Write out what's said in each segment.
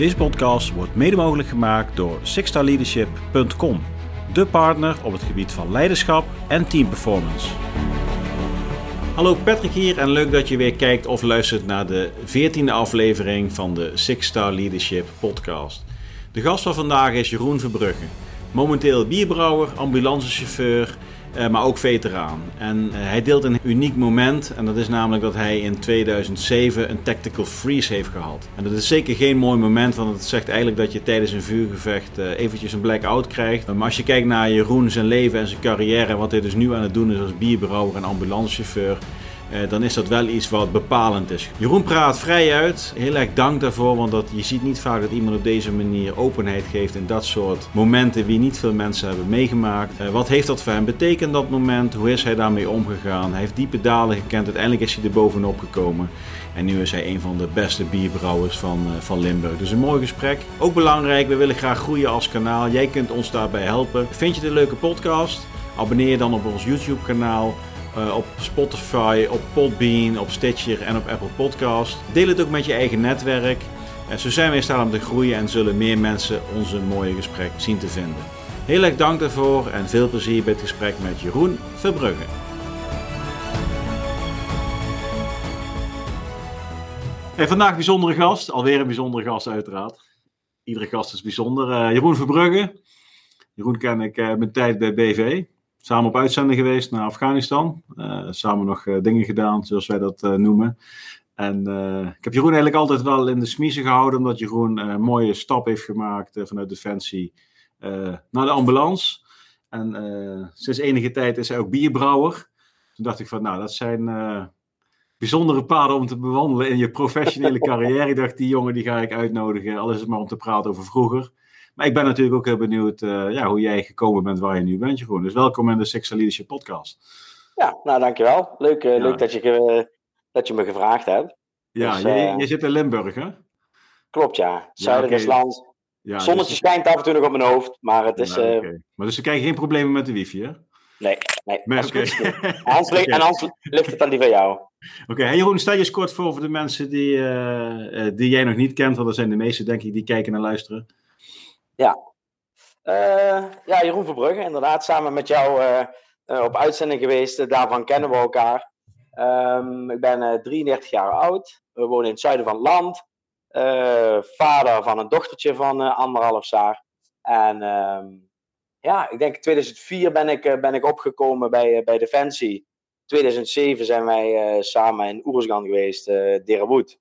Deze podcast wordt mede mogelijk gemaakt door sixstarleadership.com, de partner op het gebied van leiderschap en teamperformance. Hallo Patrick hier en leuk dat je weer kijkt of luistert naar de 14e aflevering van de Six Star Leadership podcast. De gast van vandaag is Jeroen Verbrugge, momenteel bierbrouwer, ambulancechauffeur maar ook veteraan. En uh, hij deelt een uniek moment en dat is namelijk dat hij in 2007 een tactical freeze heeft gehad. En dat is zeker geen mooi moment, want het zegt eigenlijk dat je tijdens een vuurgevecht uh, eventjes een blackout krijgt. Maar als je kijkt naar Jeroen, zijn leven en zijn carrière wat hij dus nu aan het doen is als bierbrouwer en ambulancechauffeur dan is dat wel iets wat bepalend is. Jeroen praat vrij uit. Heel erg dank daarvoor, want dat, je ziet niet vaak dat iemand op deze manier openheid geeft in dat soort momenten die niet veel mensen hebben meegemaakt. Uh, wat heeft dat voor hem betekend dat moment? Hoe is hij daarmee omgegaan? Hij heeft diepe dalen gekend. Uiteindelijk is hij er bovenop gekomen. En nu is hij een van de beste bierbrouwers van, uh, van Limburg. Dus een mooi gesprek. Ook belangrijk, we willen graag groeien als kanaal. Jij kunt ons daarbij helpen. Vind je het een leuke podcast? Abonneer je dan op ons YouTube kanaal. Uh, op Spotify, op Podbean, op Stitcher en op Apple Podcast. Deel het ook met je eigen netwerk. En zo zijn we in staat om te groeien en zullen meer mensen onze mooie gesprek zien te vinden. Heel erg dank daarvoor en veel plezier bij het gesprek met Jeroen Verbrugge. Hey, vandaag bijzondere gast, alweer een bijzondere gast uiteraard. Iedere gast is bijzonder. Uh, Jeroen Verbrugge. Jeroen ken ik uh, mijn tijd bij BV samen op uitzending geweest naar Afghanistan. Uh, samen nog uh, dingen gedaan, zoals wij dat uh, noemen. En ik heb Jeroen eigenlijk altijd wel in de smiezen gehouden, omdat Jeroen een mooie stap heeft gemaakt vanuit Defensie naar de ambulance. En sinds enige tijd is hij ook bierbrouwer. Toen dacht ik van, nou, dat zijn bijzondere paden om te bewandelen in je professionele carrière. Ik dacht, die jongen die ga ik uitnodigen, al is het maar om te praten over vroeger. Maar ik ben natuurlijk ook heel benieuwd uh, ja, hoe jij gekomen bent waar je nu bent, Jeroen. Dus welkom in de Sexual Leadership Podcast. Ja, nou dankjewel. Leuk, uh, ja. leuk dat, je, dat je me gevraagd hebt. Ja, dus, je, je, zit in Limburg, hè? Klopt, ja. Zuiden ja, okay. Ja, Zonnetje dus... schijnt af en toe nog op mijn hoofd, maar het is... Ja, okay. Maar dus ze krijgen geen problemen met de wifi, hè? Nee, nee. nee okay. Hans okay. En Hans ligt het dan die van jou. Oké, okay. hey Jeroen, stel je eens kort voor voor de mensen die, uh, die jij nog niet kent, want dat zijn de meeste, denk ik, die kijken en luisteren. Ja. Uh, ja, Jeroen Verbrugge, inderdaad, samen met jou uh, uh, op uitzending geweest. daarvan kennen we elkaar. Um, ik ben 33 jaar oud. We wonen in het zuiden van het land. vader van een dochtertje van anderhalf jaar. En um, ja, ik denk 2004 ben ik, ben ik opgekomen bij, bij Defensie. 2007 zijn wij samen in Oersgan geweest, uh, Derawood.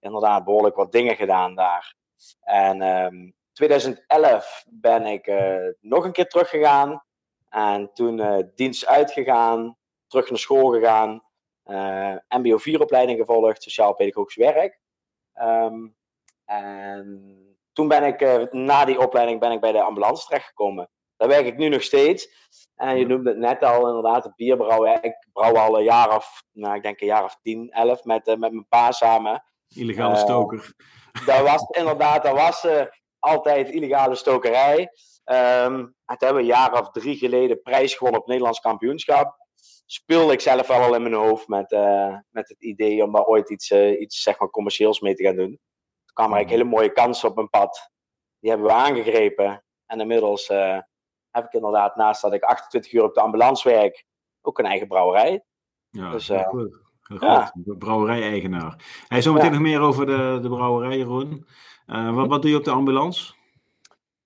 Inderdaad, behoorlijk wat dingen gedaan daar. En um, 2011 ben ik uh, nog een keer teruggegaan. En toen uh, dienst uitgegaan, terug naar school gegaan. Uh, MBO 4 opleiding gevolgd, sociaal-pedagogisch werk. Um, en toen ben ik, na die opleiding, ben ik bij de ambulance terechtgekomen. Daar werk ik nu nog steeds. En je noemde het net al, inderdaad, het bierbrouwen. Ik brouw al een jaar of, nou, ik denk een jaar of 10, 11 met, met mijn pa samen. Illegale stoker. Dat was inderdaad, dat was altijd illegale stokerij. Um, het hebben we een jaar of drie geleden prijs gewonnen op het Nederlands kampioenschap. Speelde ik zelf wel al in mijn hoofd met, uh, met het idee om daar ooit iets, uh, iets zeg maar, commercieels mee te gaan doen. Toen kwamen eigenlijk hele mooie kansen op mijn pad. Die hebben we aangegrepen. En inmiddels uh, heb ik inderdaad, naast dat ik 28 uur op de ambulance werk, ook een eigen brouwerij. Ja, dus, goed. Ja. Brouwerij-eigenaar. Hij zometeen ja. nog meer over de, de brouwerij, Jeroen. Uh, wat, wat doe je op de ambulance?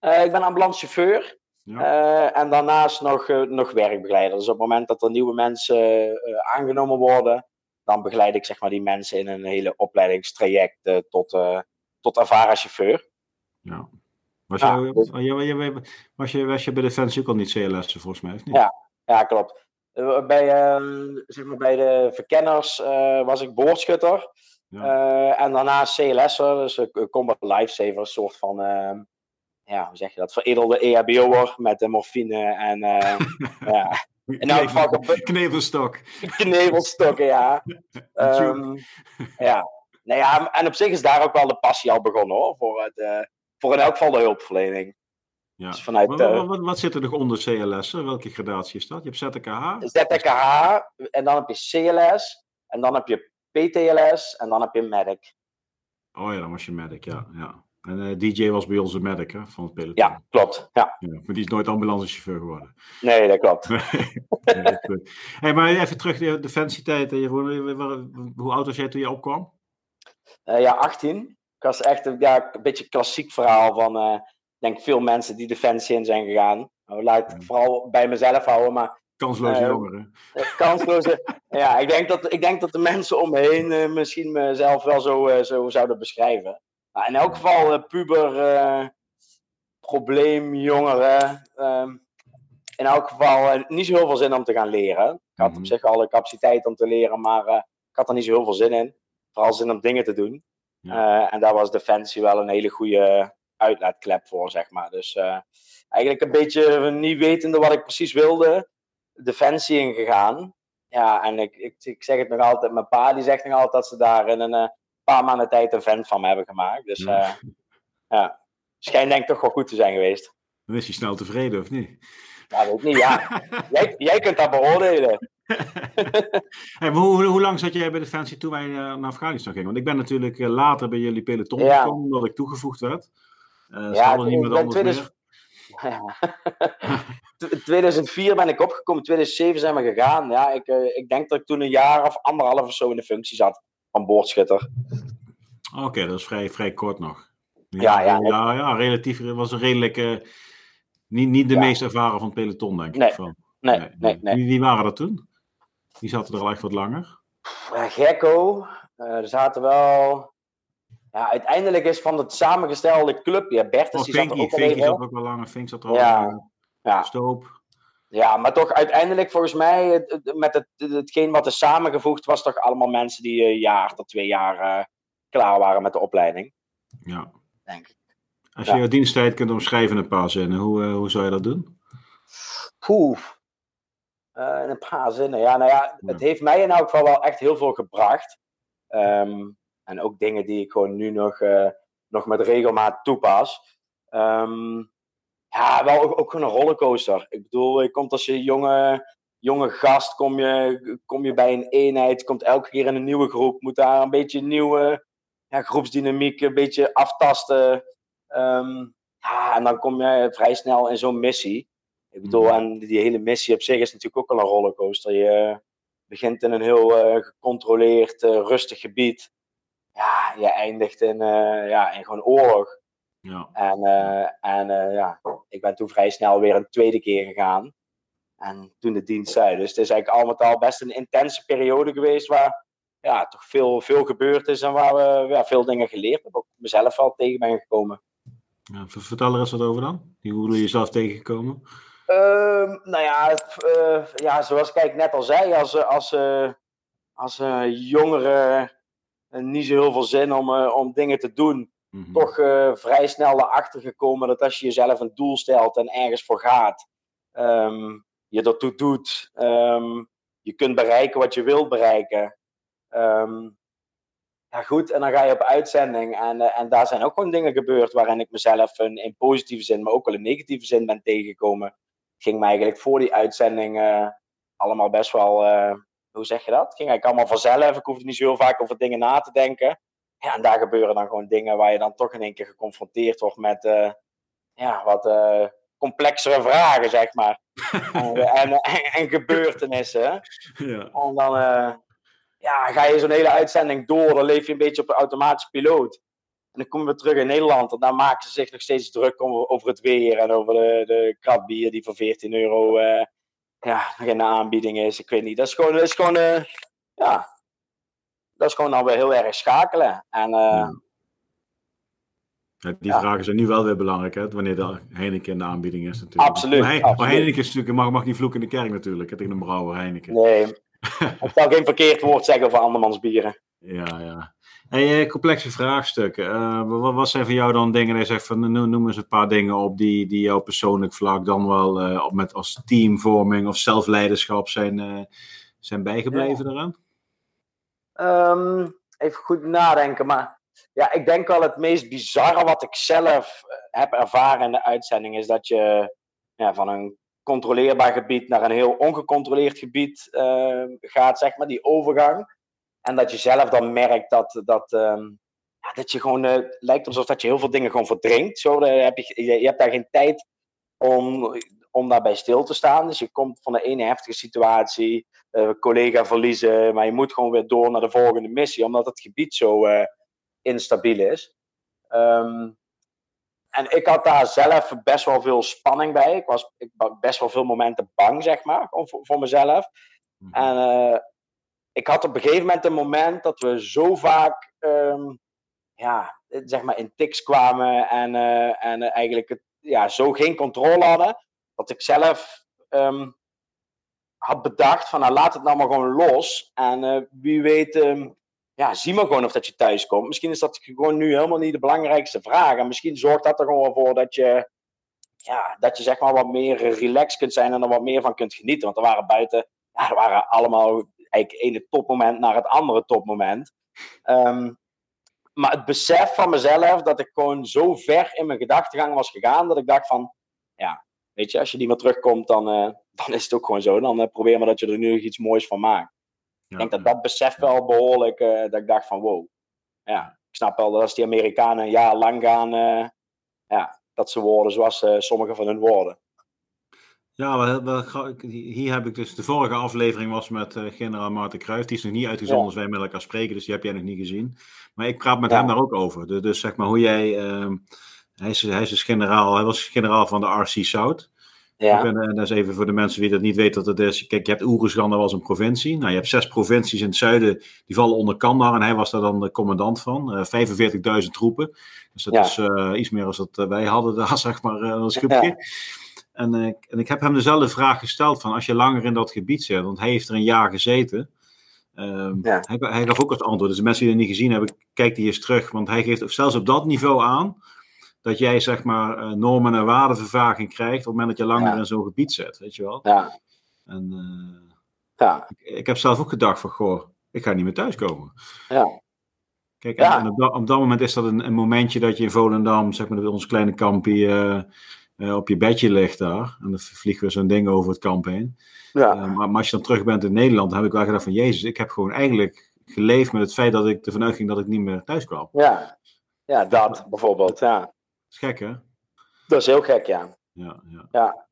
Uh, ik ben ambulancechauffeur. Ja. Uh, en daarnaast nog, nog werkbegeleider. Dus op het moment dat er nieuwe mensen aangenomen worden, dan begeleid ik zeg maar, die mensen in een hele opleidingstraject tot, tot ervaren chauffeur. Ja. Was, ja, je, dus... was, je, was je bij Defensie ook al niet CLS volgens mij? Of niet? Ja, ja, klopt. Bij, uh, zeg maar bij de verkenners uh, was ik boordschutter. Ja. Uh, en daarna CLS'er, dus een combat lifesaver, een soort van, uh, ja, hoe zeg je dat, veredelde EHBO'er met de morfine en, uh, ja. In elk geval... Knevelstok. Knevelstokken, ja. um, ja. Nou ja, en op zich is daar ook wel de passie al begonnen hoor, voor, het, voor in elk geval de hulpverlening. Ja. Dus vanuit, maar, wat, wat, wat, zit er nog onder CLS? Welke gradatie is dat? Je hebt ZTKH? ZTKH, en dan heb je CLS, en dan heb je PTLS en dan heb je Medic. Oh ja, dan was je Medic, ja. ja. En uh, DJ was bij ons de medic hè, van het peloton. Ja, klopt. Ja. ja. maar die is nooit ambulancechauffeur geworden. Nee, dat klopt. hey, maar even terug naar de defensietijd. Hoe oud was jij toen je opkwam? Uh, ja, 18. Ik was echt een, ja, een beetje klassiek verhaal van, uh, denk veel mensen die defensie in zijn gegaan. Nou, laat het vooral bij mezelf houden, maar... Kansloze jongeren. Kansloze, ja. Ik denk, dat, ik denk dat de mensen om me heen misschien mezelf wel zo, zo zouden beschrijven. Nou, in elk geval puber, uh, probleemjongeren. Uh, in elk geval niet zo heel veel zin om te gaan leren. Ik had op zich al de capaciteit om te leren, maar ik had er niet zo heel veel zin in. Vooral zin om dingen te doen. Ja. en daar was Defensie wel een hele goede uitlaatklep voor, zeg maar. Dus eigenlijk een beetje niet wetende wat ik precies wilde, Defensie ingegaan. Ja, en ik, ik, ik zeg het nog altijd, mijn pa die zegt nog altijd dat ze daar in een paar maanden tijd een vent van me hebben gemaakt. Dus uh, ja, schijnt denk ik toch wel goed te zijn geweest. Dan is je snel tevreden, of niet? Ja, weet ik niet, ja. jij, jij kunt dat beoordelen. hey, hoe, hoe, lang zat jij bij Defensie toen wij uh, naar Afghanistan gingen? Want ik ben natuurlijk uh, later bij jullie peloton ja. gekomen, omdat ik toegevoegd werd. Uh, ja, niet met anders 2000... meer. 2004 ben ik opgekomen, 2007 zijn we gegaan. Ja, ik, ik denk dat ik toen een jaar of anderhalf of zo in de functie zat van boordschutter. Oké, dat is vrij, vrij kort nog. Ja, ja. Ja, ja, relatief was een redelijke. Niet, niet de ja. meest ervaren van het peloton, denk ik. Nee, van. nee, nee. nee, nee. Wie, wie, waren dat toen? Die zaten er al echt wat langer? Ja, Gekko. Uh, er zaten wel. Ja, uiteindelijk is van het samengestelde clubje. Bertus oh, die Finky, zat er ook Finky al zat ook wel langer. Fink zat er al Ja, ja. Stoop. Ja, maar toch uiteindelijk volgens mij, met het, hetgeen wat is samengevoegd, was toch allemaal mensen die een jaar tot twee jaar uh, klaar waren met de opleiding. Ja. Denk ik. Als je Ja. jouw diensttijd kunt omschrijven in een paar zinnen, hoe, uh, hoe zou je dat doen? Poeh. Uh, in een paar zinnen. Ja, nou ja, het heeft mij in elk geval wel echt heel veel gebracht. Um, en ook dingen die ik gewoon nu nog, nog met regelmaat toepas. Um, ja, wel ook, ook gewoon een rollercoaster. Ik bedoel, je komt als je jonge, jonge gast, kom je, kom je bij een eenheid, komt elke keer in een nieuwe groep, moet daar een beetje nieuwe ja, groepsdynamiek, een beetje aftasten. Um, ja, en dan kom je vrij snel in zo'n missie. Ik bedoel, en die hele missie op zich is natuurlijk ook al een rollercoaster. Je begint in een heel uh, gecontroleerd, uh, rustig gebied. Ja, je eindigt in, uh, ja, in gewoon oorlog. Ja. En, uh, en uh, ja, ik ben toen vrij snel weer een tweede keer gegaan. En toen de dienst zei. Dus het is eigenlijk al met al best een intense periode geweest waar ja, toch veel, veel gebeurd is en waar we ja, veel dingen geleerd hebben. Ook mezelf wel tegen ben gekomen. Ja, vertel er eens wat over dan. Hoe ben je jezelf tegengekomen? Uh, nou ja, uh, ja, zoals ik net al zei, als, als, uh, als jongeren niet zo heel veel zin om, om dingen te doen. Mhm. Toch uh, vrij snel erachter gekomen dat als je jezelf een doel stelt en ergens voor gaat, um, je ertoe doet, um, je kunt bereiken wat je wilt bereiken. Um, ja, goed, en dan ga je op uitzending. En, uh, en daar zijn ook gewoon dingen gebeurd waarin ik mezelf in, in positieve zin, maar ook wel in negatieve zin ben tegengekomen. Het ging me eigenlijk voor die uitzending uh, allemaal best wel, hoe zeg je dat? Het ging eigenlijk allemaal vanzelf. Ik hoefde niet zo heel vaak over dingen na te denken. Ja, en daar gebeuren dan gewoon dingen waar je dan toch in één keer geconfronteerd wordt met uh, ja, wat uh, complexere vragen, zeg maar. en, en, en, en, gebeurtenissen. Ja. En dan uh, ja, ga je zo'n hele uitzending door, dan leef je een beetje op een automatische piloot. En dan kom je weer terug in Nederland en dan maken ze zich nog steeds druk over, over het weer en over de, de kratbier die voor 14 euro ja, de aanbieding is. Ik weet niet, dat is gewoon, dat is gewoon ja, dat is gewoon dan weer heel erg schakelen. En, uh, ja. Ja, die ja. vragen zijn nu wel weer belangrijk, hè? wanneer de Heineken in de aanbieding is natuurlijk. Absoluut. Maar, absoluut. maar Heineken is natuurlijk, mag, mag niet vloeken in de kerk natuurlijk, hè, tegen een brouwer Heineken. Nee, ik zal geen verkeerd woord zeggen over andermans bieren. Ja, ja. Hey, complexe vraagstukken. Uh, wat, wat zijn voor jou dan dingen, je zegt van noem, noem eens een paar dingen op die, die jou persoonlijk vlak dan wel uh, op met als teamvorming of zelfleiderschap zijn, uh, zijn bijgebleven ja. eraan? Um, even goed nadenken, maar ja, ik denk wel het meest bizarre wat ik zelf heb ervaren in de uitzending is dat je ja, van een controleerbaar gebied naar een heel ongecontroleerd gebied uh, gaat, zeg maar, die overgang. En dat je zelf dan merkt dat, dat, um, ja, dat je gewoon, uh, lijkt alsof dat je heel veel dingen gewoon verdrinkt. Zo, heb je, je, hebt daar geen tijd om, om daarbij stil te staan. Dus je komt van de ene heftige situatie, uh, collega verliezen, maar je moet gewoon weer door naar de volgende missie, omdat het gebied zo uh, instabiel is. Um, en ik had daar zelf best wel veel spanning bij. Ik was ik, best wel veel momenten bang, zeg maar, voor, voor mezelf. Mhm. En uh, ik had op een gegeven moment een moment dat we zo vaak um, ja, zeg maar in tics kwamen en, uh, en eigenlijk het, ja, zo geen controle hadden, dat ik zelf um, had bedacht van nou laat het nou maar gewoon los. En uh, wie weet um, ja, zie maar gewoon of dat je thuis komt. Misschien is dat gewoon nu helemaal niet de belangrijkste vraag. En misschien zorgt dat er gewoon voor dat je, ja, dat je zeg maar wat meer relaxed kunt zijn en er wat meer van kunt genieten. Want er waren buiten, ja, er waren allemaal eigenlijk ene topmoment naar het andere topmoment. Um, maar het besef van mezelf dat ik gewoon zo ver in mijn gedachtegang was gegaan, dat ik dacht van, ja, weet je, als je niet meer terugkomt, dan, uh, dan is het ook gewoon zo. Dan uh, probeer maar dat je er nu iets moois van maakt. Ik denk dat dat besef wel behoorlijk, uh, dat ik dacht van wow. Ja, ik snap wel dat als die Amerikanen een jaar lang gaan, ja, dat ze worden zoals sommige van hun woorden. Ja, hier heb ik dus, de vorige aflevering was met generaal Maarten Kruijf, die is nog niet uitgezonden als wij met elkaar spreken, dus die heb jij nog niet gezien. Maar ik praat met hem daar ook over. Dus, dus, zeg maar hoe jij, ehm, hij, is, hij is dus generaal, hij was generaal van de RC South. Ja. En dat is even voor de mensen die dat niet weten wat het is. Kijk, je hebt Oeruzgan, dat was een provincie. Nou, je hebt zes provincies in het zuiden, die vallen onder Kandahar. En hij was daar dan de commandant van. Uh, eh, 45.000 troepen. Dus dat is iets meer dan dat wij hadden daar, zeg maar, als groepje. En, en ik heb hem dezelfde vraag gesteld van, als je langer in dat gebied zit, want hij heeft er een jaar gezeten. Uh, ja. hij, hij, gaf ook als antwoord. Dus de mensen die het niet gezien hebben, kijk die eens terug. Want hij geeft zelfs op dat niveau aan dat jij zeg maar uh, normen en waardevervaging krijgt op het moment dat je langer in zo'n gebied zit, weet je wel. Ja. En uh, ja. Ik, ik, heb zelf ook gedacht van, goh, ik ga niet meer thuiskomen. Ja. Kijk, en, op, dat, op, dat, moment is dat een, een, momentje dat je in Volendam, zeg maar, ons kleine kampje uh, op je bedje ligt daar. En dan vliegen we zo'n ding over het kamp heen. Ja. Maar, maar, als je dan terug bent in Nederland, dan heb ik wel gedacht van, jezus, ik heb gewoon eigenlijk geleefd met het feit dat ik ervan uitging dat ik niet meer thuis kwam. Ja, ja dat bijvoorbeeld, ja is gek, hè? Dat is heel gek, ja. Ja, ja. ja.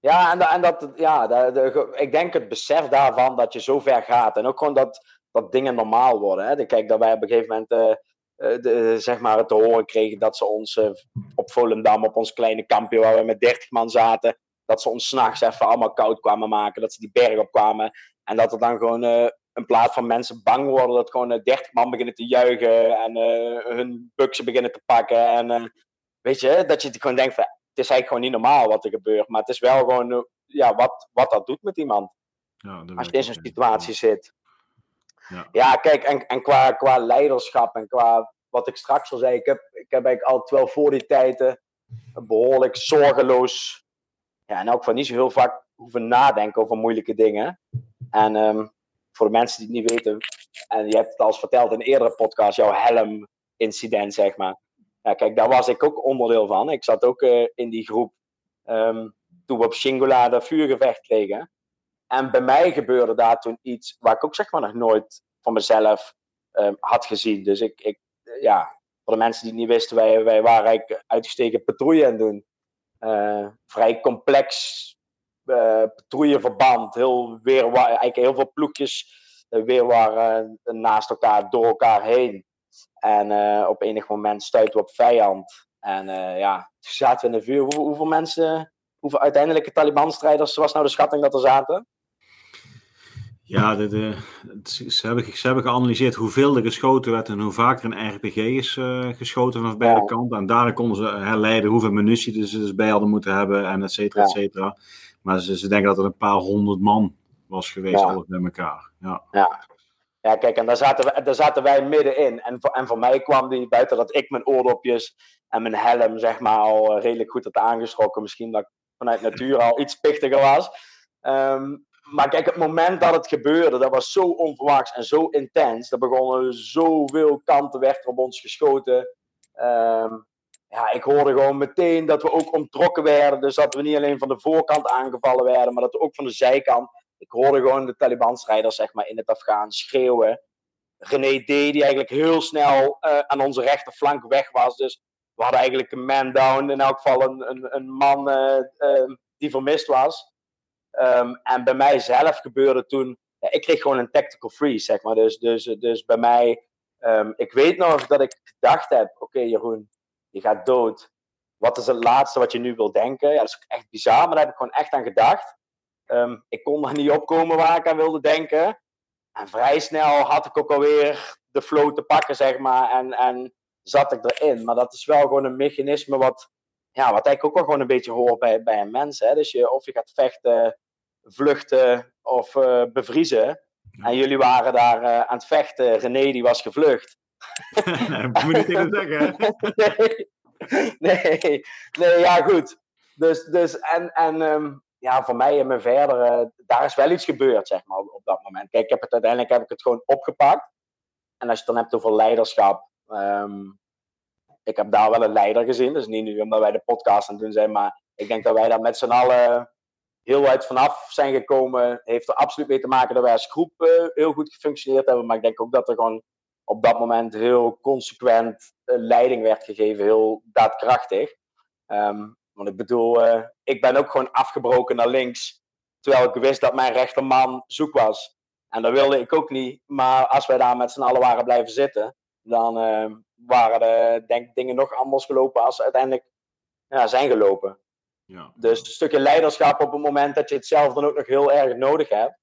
Ja, en, en dat, ja, de, ik denk het besef daarvan dat je zo ver gaat. En ook gewoon dat, dat dingen normaal worden. Hè. Kijk, dat wij op een gegeven moment uh, de, zeg maar te horen kregen dat ze ons uh, op Volendam, op ons kleine kampje waar we met 30 man zaten, dat ze ons s'nachts even allemaal koud kwamen maken. Dat ze die berg op kwamen. En dat er dan gewoon uh, in plaats van mensen bang worden, dat gewoon 30 man beginnen te juichen en hun buksen beginnen te pakken. En weet je, dat je gewoon denkt van, het is eigenlijk gewoon niet normaal wat er gebeurt. Maar het is wel gewoon, eh, ja, wat, wat dat doet met iemand. Ja, Als je in zo'n situatie zit. Ja, ja kijk, en, en qua, qua leiderschap en qua wat ik straks al zei, ik heb, ik heb eigenlijk altijd wel voor die tijden behoorlijk zorgeloos, ja, en ook van niet zo heel vaak hoeven nadenken over moeilijke dingen. En um, voor de mensen die het niet weten, en je hebt het al eens verteld in een eerdere podcast, jouw helm-incident, zeg maar ja, kijk, daar was ik ook onderdeel van. Ik zat ook uh, in die groep um, toen we op Shingula dat vuurgevecht kregen. En bij mij gebeurde daar toen iets waar ik ook zeg maar nog nooit van mezelf um, had gezien. Dus ik, ik, ja, voor de mensen die het niet wisten, wij, waren eigenlijk uitgestegen patrouille aan het doen. Uh, vrij complex uh, patrouilleverband. Heel, weer, eigenlijk heel veel ploegjes weer waren naast elkaar, door elkaar heen. En uh, op enig moment stuiten we op vijand. En uh, ja, toen zaten we in de vuur. Hoe, hoeveel mensen, hoeveel uiteindelijke Taliban-strijders was nou de schatting dat er zaten? Ja, de, de, ze, hebben, ze hebben geanalyseerd hoeveel er geschoten werd en hoe vaak er een RPG is uh, geschoten vanaf beide kanten. En daarna konden ze herleiden hoeveel munitie ze dus bij hadden moeten hebben en et cetera, et cetera. Maar ze, ze denken dat er een paar honderd man was geweest, ja. alles bij elkaar. Ja. ja. Ja, kijk, en daar zaten, we, daar zaten wij middenin. En voor, en voor mij kwam die, buiten dat ik mijn oordopjes en mijn helm, zeg maar, al eh, redelijk goed had aangeschrokken. Misschien dat ik vanuit natuur al iets pichtiger was. Um, maar kijk, het moment dat het gebeurde, dat was zo onverwachts en zo intens. Er begonnen zoveel kanten weg op ons geschoten. Um, ja, ik hoorde gewoon meteen dat we ook ontrokken werden. Dus dat we niet alleen van de voorkant aangevallen werden, maar dat we ook van de zijkant ik hoorde gewoon de Taliban-strijders zeg maar, in het Afghaan schreeuwen. René D, die eigenlijk heel snel aan onze rechterflank weg was. Dus we hadden eigenlijk een man down, in elk geval een, een, een man die vermist was. Ehm, en bij mij zelf gebeurde toen, ja, ik kreeg gewoon een tactical freeze, zeg maar. Dus, dus, dus bij mij, um, ik weet nog dat ik gedacht heb, oké Jeroen, je gaat dood. Wat is het laatste wat je nu wil denken? Ja, dat is ook echt bizar, maar daar heb ik gewoon echt aan gedacht. Um, ik kon er niet opkomen waar ik aan wilde denken. En vrij snel had ik ook alweer de flow te pakken, zeg maar. En, en zat ik erin. Maar dat is wel gewoon een mechanisme wat, ja, wat eigenlijk ook wel gewoon een beetje hoort bij, bij een mens. Hè? Dus je, of je gaat vechten, vluchten of uh, bevriezen. En jullie waren daar uh, aan het vechten. René die was gevlucht. moet niet zeggen. nee, nee, nee, ja goed. Dus, dus en, en um, ja, voor mij en mijn verder, daar is wel iets gebeurd, zeg maar, op dat moment. Kijk, ik heb het, uiteindelijk heb ik het gewoon opgepakt. En als je het dan hebt over leiderschap, um, ik heb daar wel een leider gezien. Dus niet nu omdat wij de podcast aan het doen zijn, maar ik denk dat wij daar met z'n allen heel uit vanaf zijn gekomen. Heeft er absoluut mee te maken dat wij als groep uh, heel goed gefunctioneerd hebben. Maar ik denk ook dat er gewoon op dat moment heel consequent uh, leiding werd gegeven, heel daadkrachtig. Um, want ik bedoel, uh, ik ben ook gewoon afgebroken naar links. Terwijl ik wist dat mijn rechterman zoek was. En dat wilde ik ook niet. Maar als wij daar met z'n allen waren blijven zitten, dan waren de denk, dingen nog anders gelopen als uiteindelijk ja, zijn gelopen. Ja. Dus een stukje leiderschap op het moment dat je het zelf dan ook nog heel erg nodig hebt.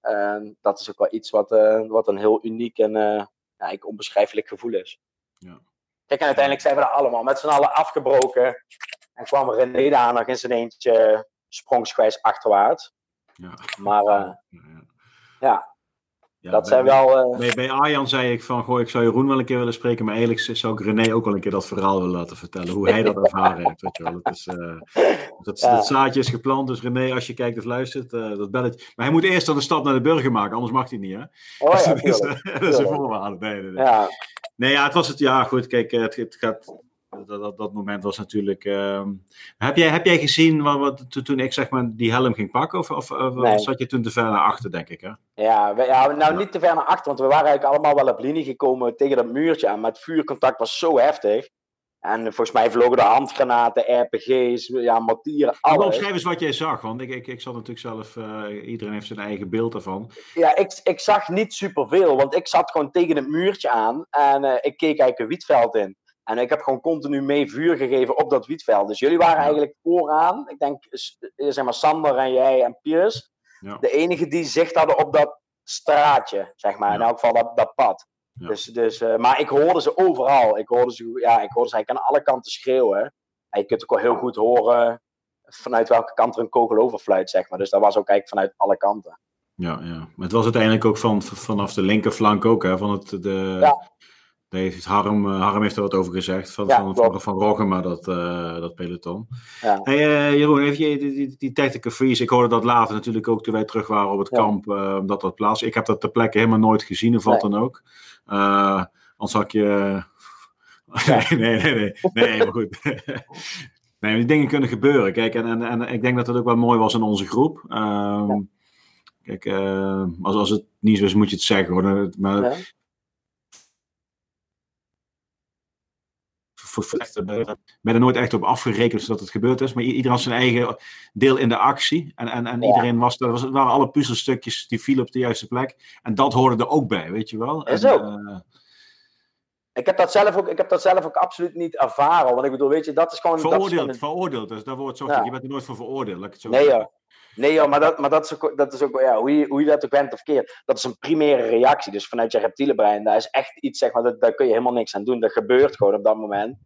En dat is ook wel iets wat, uh, wat een heel uniek en uh, ja, onbeschrijfelijk gevoel is. Ja. Kijk, en uiteindelijk zijn we er allemaal met z'n allen afgebroken. En kwam René daar nog in zijn eentje sprongsgewijs achterwaarts. Ja. Maar uh, ja, ja. Dat bij, zijn wel. Uh... Bij, bij Arjan zei ik van, goh, ik zou Jeroen wel een keer willen spreken, maar eigenlijk zou ik René ook wel een keer dat verhaal willen laten vertellen, hoe hij dat ervaren heeft. Weet je wel. Dat, is, uh, dat, ja. dat, zaadje is geplant, dus René, als je kijkt of luistert, uh, dat belletje. Maar hij moet eerst dan de stap naar de burger maken, anders mag hij niet, hè? Oh, dus dat, is, dat is een voorwaarde. Nee, nee, nee. Ja. nee, ja, het was het, ja, goed, kijk, het, het gaat dat, dat, dat, moment was natuurlijk. Uh, heb, jij, heb jij gezien wat, wat, toen ik zeg maar die helm ging pakken? Of, of, of nee. zat je toen te ver naar achter, denk ik? Hè? Ja, we, ja, nou niet te ver naar achter, want we waren eigenlijk allemaal wel op linie gekomen tegen dat muurtje aan. Maar het vuurcontact was zo heftig. En volgens mij vlogen er handgranaten, RPG's, ja, mortieren, alles. Omschrijf eens wat jij zag, want ik, ik, ik zat natuurlijk zelf, uh, iedereen heeft zijn eigen beeld ervan. Ja, ik, ik zag niet superveel, want ik zat gewoon tegen het muurtje aan en uh, ik keek eigenlijk een wietveld in. En ik heb gewoon continu mee vuur gegeven op dat wietveld. Dus jullie waren eigenlijk vooraan. Ik denk, zeg maar, Sander en jij en Piers. Ja. De enige die zicht hadden op dat straatje, zeg maar. Ja. In elk geval dat, dat pad. Ja. Dus, dus, uh, maar ik hoorde ze overal. Ik hoorde ze, ja, ik hoorde ze eigenlijk aan alle kanten schreeuwen. En je kunt ook wel heel goed horen vanuit welke kant er een kogel overfluit, zeg maar. Dus dat was ook eigenlijk vanuit alle kanten. Ja, ja. Maar het was uiteindelijk ook van, vanaf de linkerflank ook, hè? Van het, de, ja. Daar heeft Harm, uh, Harm heeft er wat over gezegd, van, ja, van, van, van Roggema, dat, uh, dat peloton. Ja. Hey, uh, Jeroen, heeft je die, die, die tactical freeze, ik hoorde dat later natuurlijk ook toen wij terug waren op het ja. kamp, omdat dat plaats. Ik heb dat ter plekke helemaal nooit gezien, of wat nee. dan ook. anders had je... nee, nee, nee, nee, nee, maar goed. nee, die dingen kunnen gebeuren. Kijk, en, en, en ik denk dat het ook wel mooi was in onze groep. Um, Kijk, als, als het niet zo is, moet je het zeggen hoor. Maar Ik ben er nooit echt op afgerekend zodat het gebeurd is. Maar iedereen had zijn eigen deel in de actie. En, en, en ja. iedereen was, er het waren alle puzzelstukjes die vielen op de juiste plek. En dat hoorde er ook bij, weet je wel. En, zo. Uh, ik heb, dat zelf ook, ik heb dat zelf ook absoluut niet ervaren. Want ik bedoel, weet je, dat is gewoon... Veroordeeld, dat is gewoon... veroordeeld. Dus daar wordt zo ja. Je bent er nooit voor veroordeeld, laat ik het zo Nee joh. Nee joh, maar dat, maar dat is ook, ja, hoe, je, hoe je dat ook bent of keert. Dat is een primaire reactie. Dus vanuit je reptiele brein, daar is echt iets, zeg maar, dat, daar kun je helemaal niks aan doen. Dat gebeurt gewoon op dat moment.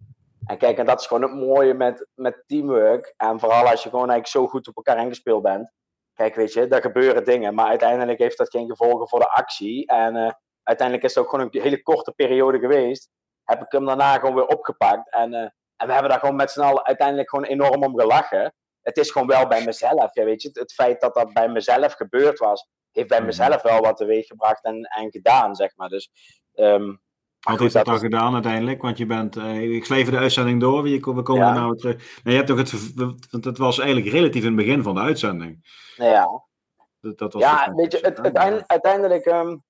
En kijk, en dat is gewoon het mooie met, met teamwork. En vooral als je gewoon eigenlijk zo goed op elkaar ingespeeld bent. Kijk, weet je, daar gebeuren dingen. Maar uiteindelijk heeft dat geen gevolgen voor de actie. En uh, uiteindelijk is het ook gewoon een hele korte periode geweest. Heb ik hem daarna gewoon weer opgepakt. En, uh, en we hebben daar gewoon met z'n allen uiteindelijk gewoon enorm om gelachen. Het is gewoon wel bij mezelf. Ja, weet je, het feit dat dat bij mezelf gebeurd was, heeft bij mezelf wel wat teweeg gebracht en, en gedaan, zeg maar. Dus um, wat heeft dat dan gedaan uiteindelijk? Want je bent, uh, ik schreef de uitzending door, we komen ja. er nou weer terug. Nee, je hebt toch het, want het was eigenlijk relatief in het begin van de uitzending. Ja. Dat, dat was ja, weet je, het, uiteindelijk, uiteindelijk um,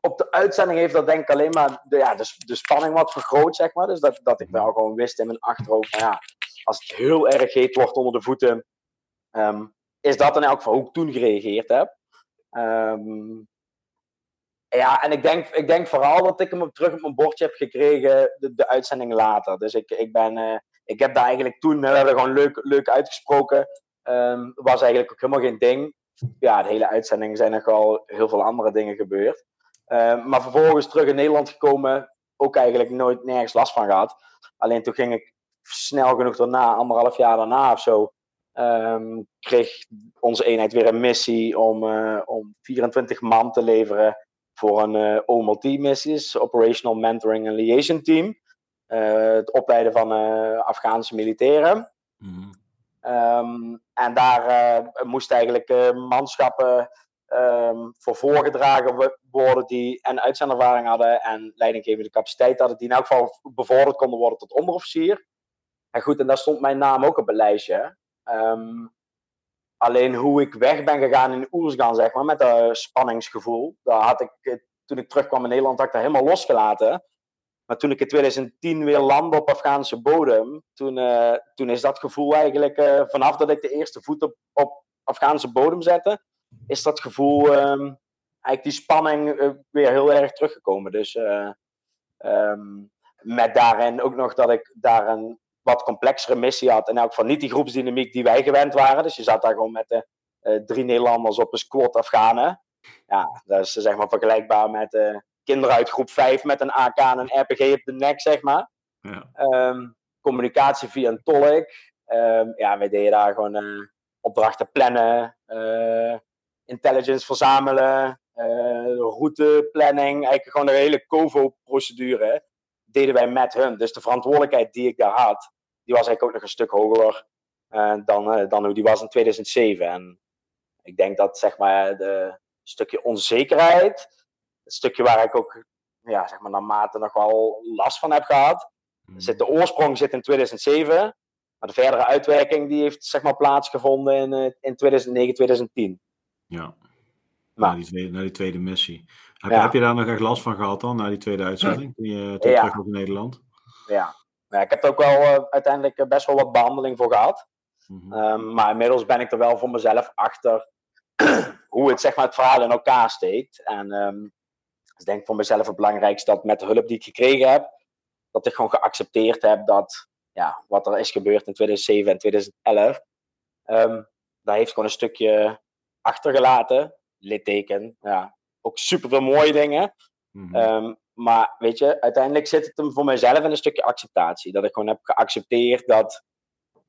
op de uitzending heeft dat denk ik alleen maar de, ja, de, spanning wat vergroot, zeg maar. Dus dat, dat ik wel gewoon wist in mijn achterhoofd, ja, als het heel erg heet wordt onder de voeten, ehm, is dat in elk geval hoe ik toen gereageerd heb. Ehm, ja, en ik denk, ik denk vooral dat ik hem terug op mijn bordje heb gekregen de, de uitzending later. Dus ik, ik, ben, uh, ik heb daar eigenlijk toen, hebben gewoon leuk, leuk uitgesproken. Um, was eigenlijk ook helemaal geen ding. Ja, de hele uitzending zijn nog wel heel veel andere dingen gebeurd. Uh, maar vervolgens terug in Nederland gekomen, ook eigenlijk nooit nergens last van gehad. Alleen toen ging ik snel genoeg daarna, anderhalf jaar daarna of zo, um, kreeg onze eenheid weer een missie om, uh, om 24 man te leveren voor een uh, OMLT-missies, Operational Mentoring and Liaison Team. Uh, het opleiden van Afghaanse militairen. Mm. Um, en daar moesten eigenlijk manschappen um, voor voorgedragen worden die en uitzendervaring hadden en leidinggevende capaciteit hadden, die in elk geval bevorderd konden worden tot onderofficier. En goed, en daar stond mijn naam ook op het lijstje. Um, Alleen hoe ik weg ben gegaan in Oersgan, zeg maar, met dat spanningsgevoel. Daar had ik, toen ik terugkwam in Nederland, had ik dat helemaal losgelaten. Maar toen ik in 2010 weer landde op Afghaanse bodem, toen, uh, toen is dat gevoel eigenlijk, uh, vanaf dat ik de eerste voet op, op Afghaanse bodem zette, is dat gevoel, um, eigenlijk die spanning uh, weer heel erg teruggekomen. Dus um, met daarin ook nog dat ik daar een wat complexere missie had. In elk geval niet die groepsdynamiek die wij gewend waren. Dus je zat daar gewoon met de drie Nederlanders op een squad Afghanen. Ja, dat is zeg maar vergelijkbaar met kinderen uit groep 5 met een AK en een RPG op de nek, zeg maar. Ja. Um, communicatie via een tolk. Um, ja, wij deden daar gewoon uh, opdrachten plannen, intelligence verzamelen, routeplanning. Eigenlijk gewoon de hele COVO-procedure deden wij met hun. Dus de verantwoordelijkheid die ik daar had, die was eigenlijk ook nog een stuk hoger uh, dan, uh, dan hoe die was in 2007. En ik denk dat zeg maar de stukje onzekerheid, het stukje waar ik ook ja, zeg maar, naarmate nog wel last van heb gehad. Zit, de oorsprong zit in 2007, maar de verdere uitwerking die heeft zeg maar, plaatsgevonden in, uh, in 2009, 2010. Ja, na die, tweede, na die tweede missie. Heb, ja. heb, je daar nog echt last van gehad dan, na die tweede uitzending? Toen ja. terug Nederland? Ja. ja, ik heb er ook wel uh, uiteindelijk best wel wat behandeling voor gehad. Mm -hmm. um, maar inmiddels ben ik er wel voor mezelf achter hoe het, zeg maar, het verhaal in elkaar steekt. En um, ik denk voor mezelf het belangrijkste dat met de hulp die ik gekregen heb, dat ik gewoon geaccepteerd heb dat ja, wat er is gebeurd in 2007 en 2011, um, daar heeft gewoon een stukje achtergelaten litteken. Ja, ook super veel mooie dingen. Mm-hmm. Um, maar weet je, uiteindelijk zit het hem voor mijzelf in een stukje acceptatie. Dat ik gewoon heb geaccepteerd dat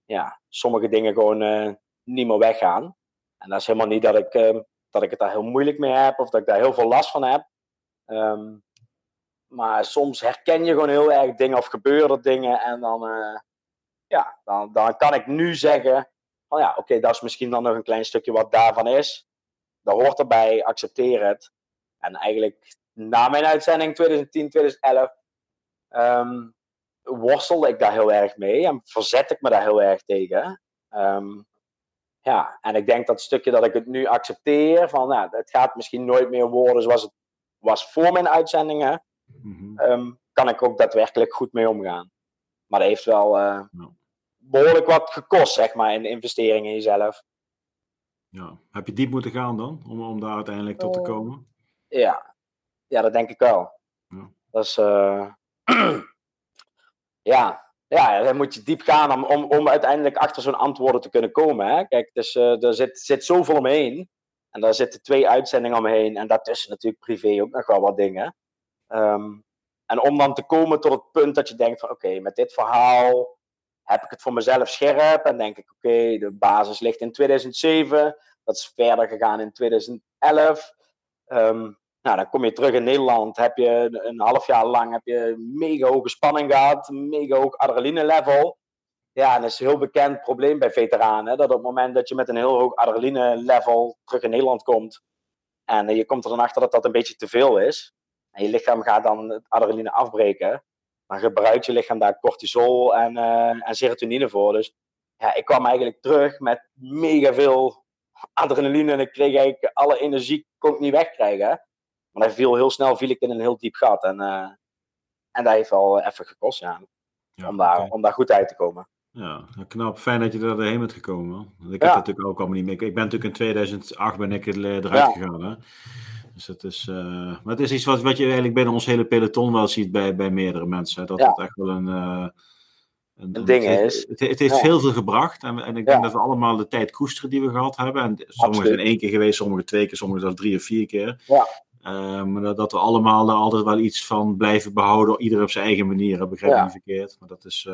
ja, sommige dingen gewoon uh, niet meer weggaan. En dat is helemaal niet dat ik, uh, dat ik het daar heel moeilijk mee heb of dat ik daar heel veel last van heb. Um, maar soms herken je gewoon heel erg dingen of gebeuren dingen. En dan, uh, ja, dan, dan kan ik nu zeggen: van ja, oké, dat is misschien dan nog een klein stukje wat daarvan is dat hoort erbij, accepteer het. En eigenlijk na mijn uitzending 2010, 2011 um, worstelde ik daar heel erg mee en verzet ik me daar heel erg tegen. Um, ja, en ik denk dat stukje dat ik het nu accepteer, van nou, het gaat misschien nooit meer worden zoals het was voor mijn uitzendingen, mm-hmm. um, kan ik ook daadwerkelijk goed mee omgaan. Maar dat heeft wel uh, no. behoorlijk wat gekost, zeg maar, in de investering in jezelf. Ja. Heb je diep moeten gaan dan, om, om daar uiteindelijk tot te oh. komen? Ja, ja dat denk ik wel. Ja. Dat is, uh... ja. ja, dan moet je diep gaan om, om, om uiteindelijk achter zo'n antwoorden te kunnen komen. Hè? Kijk, dus, uh, er zit, zit zoveel omheen. En daar zitten twee uitzendingen omheen. En daartussen natuurlijk privé ook nog wel wat dingen. Um, en om dan te komen tot het punt dat je denkt van oké, met dit verhaal heb ik het voor mezelf scherp en denk ik, oké, de basis ligt in 2007. Dat is verder gegaan in 2011. Um, nou, dan kom je terug in Nederland. Heb je een half jaar lang heb je mega hoge spanning gehad, mega hoog adrenaline level. Ja, en dat is een heel bekend probleem bij veteranen. Dat op het moment dat je met een heel hoog adrenaline level terug in Nederland komt. En je komt er dan achter dat dat een beetje te veel is. En je lichaam gaat dan het adrenaline afbreken dan gebruikt je lichaam daar cortisol en, uh, en serotonine voor. Dus ja, ik kwam eigenlijk terug met mega veel adrenaline en ik kreeg eigenlijk alle energie kon ik niet wegkrijgen. Maar hij viel heel snel viel ik in een heel diep gat. En, en dat heeft wel even gekost, ja. om, daar, om daar goed uit te komen. Ja, knap. Fijn dat je er doorheen bent gekomen. Want ik heb dat natuurlijk ook allemaal niet meer. Ik ben natuurlijk in 2008 ben ik eruit gegaan. Hè? Dus het is, uh, maar het is iets wat, wat je eigenlijk binnen ons hele peloton wel ziet bij, bij meerdere mensen. Dat het echt wel een, uh, een, een, ding is. Het, het, heeft heel veel gebracht. En, en ik denk dat we allemaal de tijd koesteren die we gehad hebben. En sommigen zijn één keer geweest, sommigen twee keer, sommigen zelfs drie of vier keer. Ja. Uh, maar dat, dat, we allemaal er altijd wel iets van blijven behouden. Ieder op zijn eigen manier. Begrijp ik niet verkeerd. Maar dat is...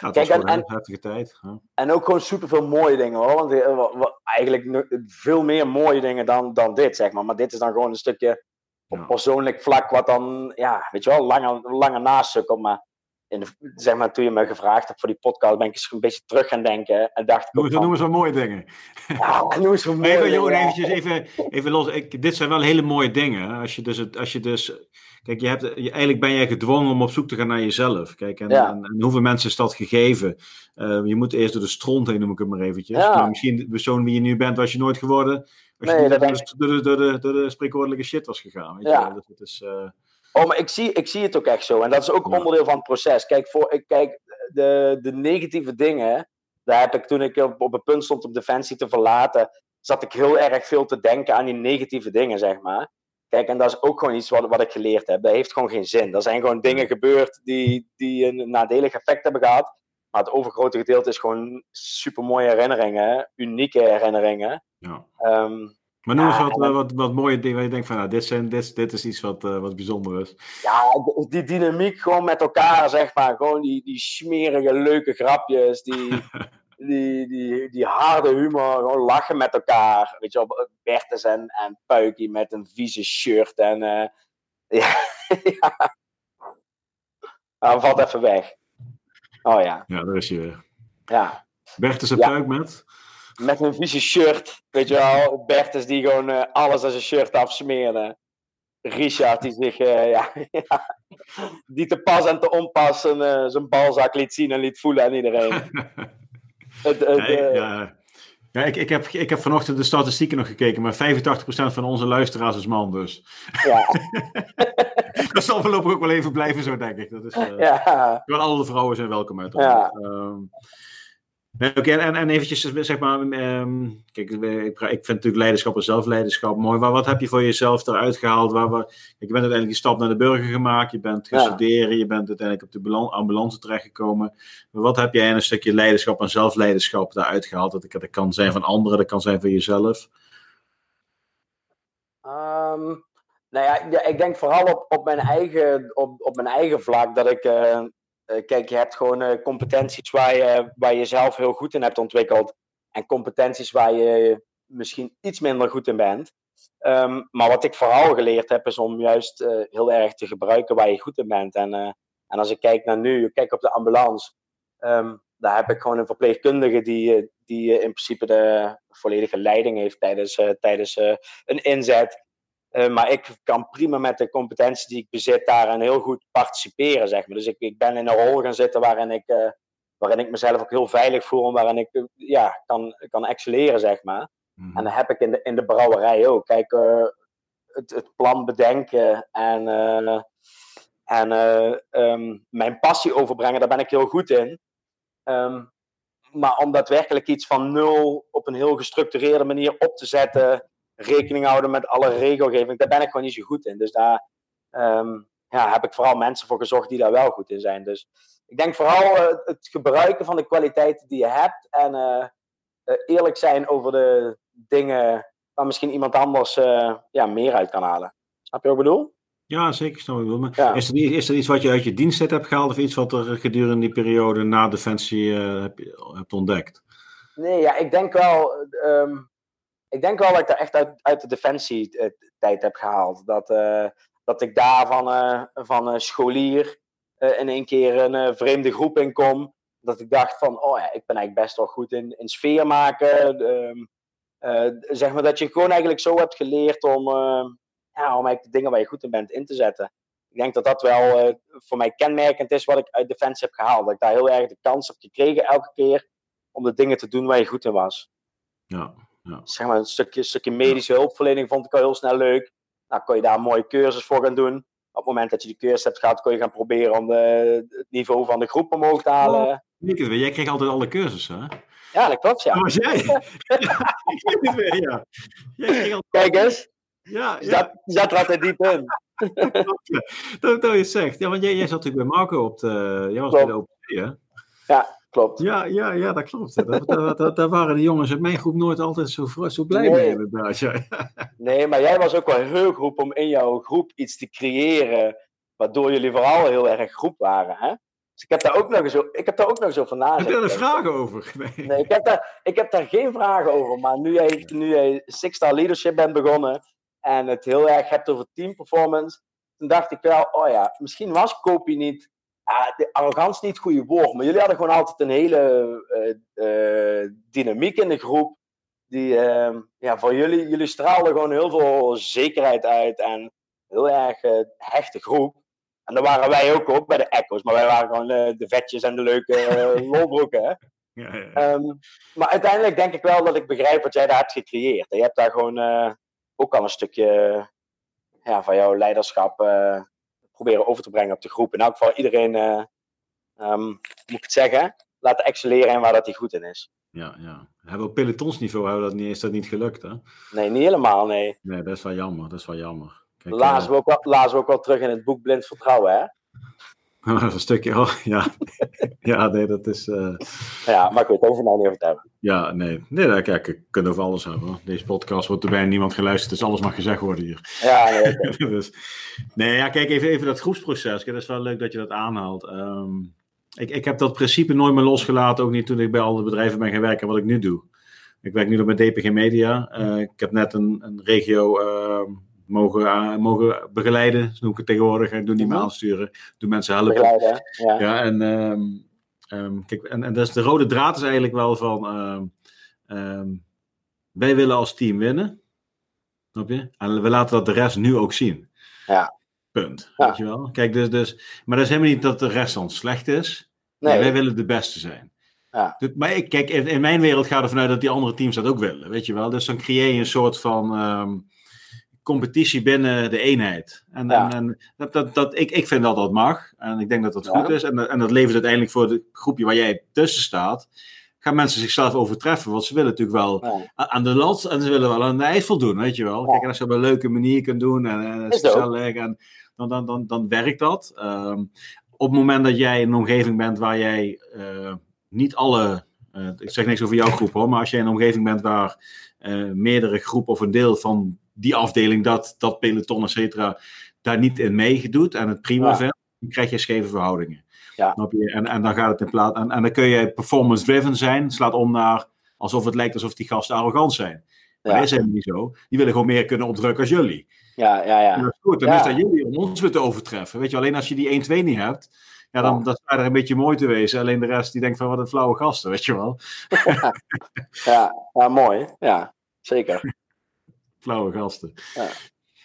Nou, Kijk, en, een heftige tijd. En ook gewoon superveel mooie dingen hoor. Want uh, eigenlijk veel meer mooie dingen dan, dan dit, zeg maar. Maar dit is dan gewoon een stukje op persoonlijk vlak, wat dan, ja, weet je wel, langer, langer naast komt. Maar, in de, zeg maar toen je me gevraagd hebt voor die podcast, ben ik eens een beetje terug gaan denken. En dacht noem, van, noem eens wat mooie dingen. Ja, noem eens wat mooie even, dingen. Eventjes, even, even los. Ik, dit zijn wel hele mooie dingen. Als je dus, als je dus Kijk, je hebt, je, eigenlijk ben jij gedwongen om op zoek te gaan naar jezelf. Kijk, en, en, hoeveel mensen is dat gegeven? Uh, je moet eerst door de stront heen, noem ik het maar eventjes. Ja. Maar misschien de persoon wie je nu bent, was je nooit geworden. Als nee, je door, de, door, de, door, de, door de spreekwoordelijke shit was gegaan. Weet ja. je? Dus is, uh... Oh, maar ik zie, ik zie het ook echt zo. En dat is ook onderdeel van het proces. Kijk, voor, ik, kijk de, de negatieve dingen, daar heb ik toen ik op, op het punt stond om Defensie te verlaten, zat ik heel erg veel te denken aan die negatieve dingen, zeg maar. Kijk, en dat is ook gewoon iets wat, wat ik geleerd heb. Dat heeft gewoon geen zin. Er zijn gewoon dingen gebeurd die, die een nadelig effect hebben gehad. Maar het overgrote gedeelte is gewoon super mooie herinneringen, unieke herinneringen. Ja. Um, maar noem eens wat, wat, wat, mooie dingen waar je denkt van, nou, dit, zijn, dit, dit is iets wat, uh, wat bijzonder is. Ja, die dynamiek gewoon met elkaar, zeg maar. Gewoon die, die smerige, leuke grapjes, die, die, die, die harde humor, gewoon lachen met elkaar. Weet je wel, Bertus en, en Puikie met een vieze shirt en uh, ja, ja. Nou, valt even weg. Oh ja. Ja, daar is hij weer. Ja. Bertus en ja. Puik met? Met een vieze shirt, weet je wel. Bertus die gewoon uh, alles aan zijn shirt afsmeerde. Richard die zich, uh, ja, ja, die te pas en te onpas zijn balzak liet zien en liet voelen aan iedereen. ja, ja. ik, ik, heb, ik heb vanochtend de statistieken nog gekeken, maar 85% van onze luisteraars is man dus. Ja. dat zal voorlopig ook wel even blijven zo, denk ik. Dat is, uh, ja. Alle vrouwen zijn welkom uit. Ja. Um, Oké, en, en eventjes, zeg maar, um, kijk, ik, ik, vind natuurlijk leiderschap en zelfleiderschap mooi. Maar wat heb je voor jezelf eruit gehaald? Waar, waar, je bent uiteindelijk die stap naar de burger gemaakt, je bent gaan studeren, je bent uiteindelijk op de ambulance terechtgekomen. Maar wat heb jij in een stukje leiderschap en zelfleiderschap daaruit gehaald? Dat, dat kan zijn van anderen, dat kan zijn van jezelf. Um, nou ja, ik denk vooral op, op, mijn, eigen, op, op mijn eigen vlak dat ik... Uh, eh, kijk, je hebt gewoon uh, competenties waar je, waar je zelf heel goed in hebt ontwikkeld. En competenties waar je misschien iets minder goed in bent. Um, maar wat ik vooral geleerd heb, is om juist uh, heel erg te gebruiken waar je goed in bent. En, en als ik kijk naar nu, ik kijk op de ambulance, um, daar heb ik gewoon een verpleegkundige die, die in principe de volledige leiding heeft tijdens, tijdens een inzet. Uh, maar ik kan prima met de competenties die ik bezit daarin heel goed participeren, zeg maar. Dus ik, ik ben in een rol gaan zitten waarin ik, uh, waarin ik mezelf ook heel veilig voel en waarin ik uh, ja, kan, kan excelleren, zeg maar. Mm. En dat heb ik in de, in de brouwerij ook. Kijk, het, het plan bedenken en, en um, mijn passie overbrengen, daar ben ik heel goed in. Um, maar om daadwerkelijk iets van nul op een heel gestructureerde manier op te zetten rekening houden met alle regelgeving. Daar ben ik gewoon niet zo goed in. Dus daar um, ja, heb ik vooral mensen voor gezocht die daar wel goed in zijn. Dus ik denk vooral uh, het gebruiken van de kwaliteiten die je hebt. En uh, uh, eerlijk zijn over de dingen waar misschien iemand anders ja, meer uit kan halen. Snap je wat ik bedoel? Ja, zeker. Snap ik bedoel. Maar ja. is, er, is er iets wat je uit je dienst hebt gehaald? Of iets wat er gedurende die periode na Defensie heb, hebt ontdekt? Nee, ja, ik denk wel... Um, ik denk wel dat ik daar echt uit, uit de defensie eh, heb gehaald. Dat, uh, dat ik daar van, uh, van scholier in één keer een vreemde groep in kom. Dat ik dacht van, oh ja, ik ben eigenlijk best wel goed in, in sfeer maken. Um, zeg maar dat je gewoon eigenlijk zo hebt geleerd om, ja, om eigenlijk de dingen waar je goed in bent in te zetten. Ik denk dat dat wel voor mij kenmerkend is wat ik uit defensie heb gehaald. Dat ik daar heel erg de kans heb gekregen elke keer om de dingen te doen waar je goed in was. Ja, Zeg maar een stukje, stukje medische hulpverlening vond ik al heel snel leuk. nou, kon je daar een mooie cursus voor gaan doen. Op het moment dat je die cursus hebt gehad, kon je gaan proberen om de, het niveau van de groep omhoog te halen. Oh, jij kreeg altijd alle cursussen, hè? Ja, dat klopt, ja. Dat was jij. ja, ja. Jij altijd... Kijk eens. Ja, ja. Zat, zat er altijd diep in. dat, dat je zegt. Ja, want jij, jij zat natuurlijk bij Marco op de... Jij was bij de OPC, hè? Ja, klopt. Ja, ja, ja dat klopt. Daar, waren de jongens uit mijn groep nooit altijd zo, zo blij nee. mee. Ja. Nee, maar jij was ook wel heel goed om in jouw groep iets te creëren, waardoor jullie vooral heel erg groep waren. Hè? Dus ik heb daar ook nog eens, ik heb daar ook nog eens over nagedacht. Heb je er vragen over? Nee, nee ik, heb daar, ik heb daar geen vragen over. Maar nu jij, nu jij Six Star Leadership bent begonnen en het heel erg hebt over team performance, toen dacht ik wel, oh ja, misschien was Kopi niet ja, de arrogantie is niet het goede woord, maar jullie hadden gewoon altijd een hele uh, uh, dynamiek in de groep. Die, uh, ja, voor jullie, jullie straalden gewoon heel veel zekerheid uit en heel erg uh, hechte groep. En daar waren wij ook op bij de Echo's, maar wij waren gewoon de vetjes en de leuke lolbroeken. Hè? Ja, ja. Um, maar uiteindelijk denk ik wel dat ik begrijp wat jij daar hebt gecreëerd. Je hebt daar gewoon ook al een stukje ja, van jouw leiderschap proberen over te brengen op de groep. In elk geval iedereen, uh, um, moet ik het zeggen, laten excelleren en waar dat hij goed in is. Ja, ja. Hebben op pelotonsniveau hebben dat niet, is dat niet gelukt, hè? Nee, niet helemaal, nee. Nee, dat is wel jammer, dat is wel jammer. Kijk, lazen, uh, we ook wel, lazen we ook wel terug in het boek Blind Vertrouwen, hè? Een stukje, oh, ja. ja, nee, dat is... Uh... Ja, maar ik weet over nou niet over het hebben. Ja, nee. Nee, daar, kijk, ik kan over alles hebben. Deze podcast wordt er bijna niemand geluisterd, dus alles mag gezegd worden hier. Ja, nee. Okay. dus, nee, ja, kijk, even, even dat groepsproces. Kijk, dat is wel leuk dat je dat aanhaalt. Um, ik, ik heb dat principe nooit meer losgelaten, ook niet toen ik bij alle bedrijven ben gaan werken, wat ik nu doe. Ik werk nu nog met DPG Media. Uh, ik heb net een, een regio... Uh, mogen, uh, mogen begeleiden, noem ik het tegenwoordig. Ik doe niet meer aansturen, doe mensen helpen. Ja. ja en, um, um, kijk, en, en dus de rode draad is eigenlijk wel van, um, wij willen als team winnen. Snap je? En we laten dat de rest nu ook zien. Ja. Punt. Ja. Weet je wel? Kijk, dus, dus, maar dat is helemaal niet dat de rest dan slecht is. Nee. wij willen de beste zijn. Ja. Maar ik, kijk, in, in, mijn wereld gaat er vanuit dat die andere teams dat ook willen. Weet je wel? Dus dan creëer je een soort van competitie binnen de eenheid. En, ja. en, dat, dat, dat, ik, ik vind dat dat mag. En ik denk dat dat ja. goed is. En, en dat levert uiteindelijk voor het groepje waar jij tussen staat. Gaan mensen zichzelf overtreffen. Want ze willen natuurlijk wel ja. aan de lat en ze willen wel aan de ijs voldoen. Weet je wel. Kijk, als je op een leuke manier kunt doen en, en gezellig. En dan, dan, dan, dan werkt dat. Um, op het moment dat jij in een omgeving bent waar jij uh, niet alle. Uh, ik zeg niks over jouw groep hoor. Maar als jij in een omgeving bent waar uh, meerdere groepen of een deel van die afdeling, dat, dat peloton, et cetera, daar niet in meegedoet en het prima ja. vindt, dan krijg je scheve verhoudingen. Ja. En, en dan gaat het in plaats. En, en dan kun je performance-driven zijn, slaat om naar alsof het lijkt alsof die gasten arrogant zijn. Maar ja. is helemaal niet zo. Die willen gewoon meer kunnen opdrukken als jullie. Ja, ja, ja. Dat is goed. Dan ja. is dat jullie om ons weer te overtreffen. Weet je, alleen als je die 1-2 niet hebt, ja, dan dat er een beetje mooi te wezen. Alleen de rest die denkt van wat een flauwe gasten, weet je wel. ja, ja, mooi. Ja, zeker flauwe gasten. Ja.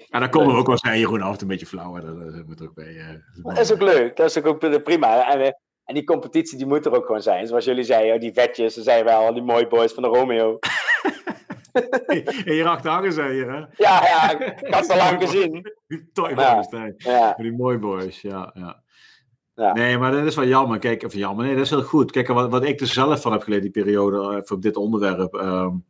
En dan kon er ook wel zijn, Jeroen af een beetje flauw. Dat, moet ook bij, uh, dat is ook leuk, dat is ook prima. En, en, die competitie die moet er ook gewoon zijn. Zoals jullie zeiden, die vetjes, ze zijn wel, die mooie boys van de Romeo. en hierachter hangen ze hier, hè? Ja, ja, ik had ze lang gezien. Toy boys, ja. ja. Die mooie boys, ja, ja. Ja. Nee, maar dat is wel jammer. Kijk, of jammer. Nee, dat is heel goed. Kijk, wat, wat ik er zelf van heb geleerd, die periode, voor dit onderwerp. Um,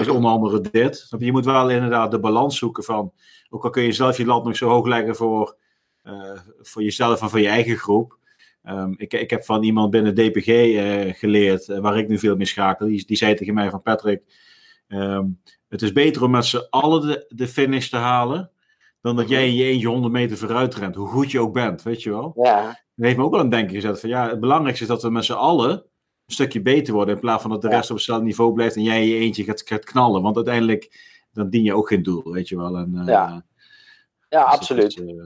is onder andere dit. Je moet wel inderdaad de balans zoeken van, ook al kun je zelf je lat nog zo hoog leggen voor, uh, voor jezelf en voor je eigen groep. Um, ik, ik heb van iemand binnen DPG uh, geleerd, uh, waar ik nu veel mee schakel. Die, die zei tegen mij van Patrick, um, het is beter om met z'n allen de, de finish te halen, dan dat jij in je eentje 100 meter vooruit rent, hoe goed je ook bent, weet je wel. Ja. Dat heeft me ook wel aan het denken gezet van, ja, het belangrijkste is dat we met z'n allen stukje beter worden. In plaats van dat de rest op hetzelfde niveau blijft en jij je eentje gaat, gaat knallen. Want uiteindelijk dan dien je ook geen doel, weet je wel. En, uh, ja, ja dus absoluut. Het, uh,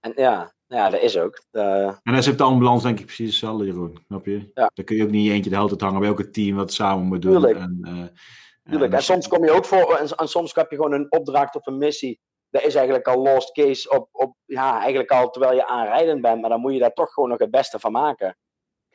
en ja, ja, dat is ook. De... En is op de ambulance denk ik precies hetzelfde, Jeroen. Snap je? Ja. Dan kun je ook niet eentje de hele tijd hangen bij elk team wat samen moet doen. Tuurlijk. En, uh, Tuurlijk. En, en soms kom je ook voor, en, en, soms heb je gewoon een opdracht of een missie. Dat is eigenlijk al lost case op, op, ja, eigenlijk al terwijl je aanrijdend bent. Maar dan moet je daar toch gewoon nog het beste van maken.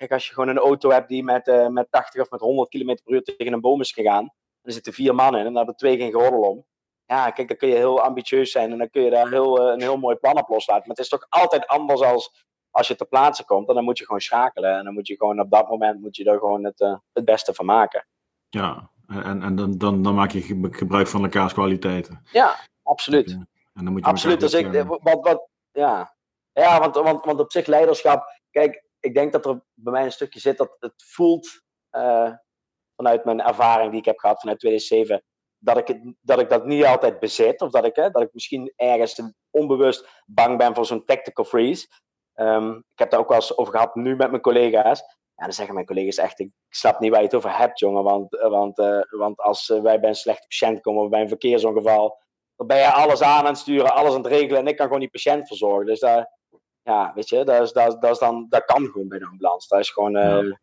Kijk, als je gewoon een auto hebt die met, uh, met 80 of met 100 km per uur tegen een boom is gegaan, dan zitten vier mannen in en daar hebben twee geen gordel om. ja, kijk, dan kun je heel ambitieus zijn en dan kun je daar heel, een heel mooi plan op loslaten. Maar het is toch altijd anders als als je ter plaatse komt. En dan moet je gewoon schakelen. En dan moet je gewoon op dat moment moet je er gewoon het, het beste van maken. Ja, en, en dan, dan, dan maak je gebruik van elkaars kwaliteiten. Ja, absoluut. En dan moet je absoluut. Dus ik, wat, wat, ja, ja want, want, want op zich leiderschap. Kijk, ik denk dat er bij mij een stukje zit dat het voelt. Uh, vanuit mijn ervaring die ik heb gehad vanuit 2007. Dat ik, het, dat ik dat niet altijd bezit. Of dat ik, hè, dat ik misschien ergens onbewust bang ben voor zo'n tactical freeze. Um, ik heb daar ook wel eens over gehad nu met mijn collega's. En dan zeggen mijn collega's echt, ik snap niet waar je het over hebt, jongen. Want, eh, want, uh, want als wij bij een slechte patiënt komen of bij een verkeersongeval, dan ben je alles aan aan het sturen, alles aan het regelen en ik kan gewoon die patiënt verzorgen. Dus daar, ja, weet je, dat, is, dat, dat, is dan, dat kan gewoon bij de ambulance. Dat is gewoon... Ja.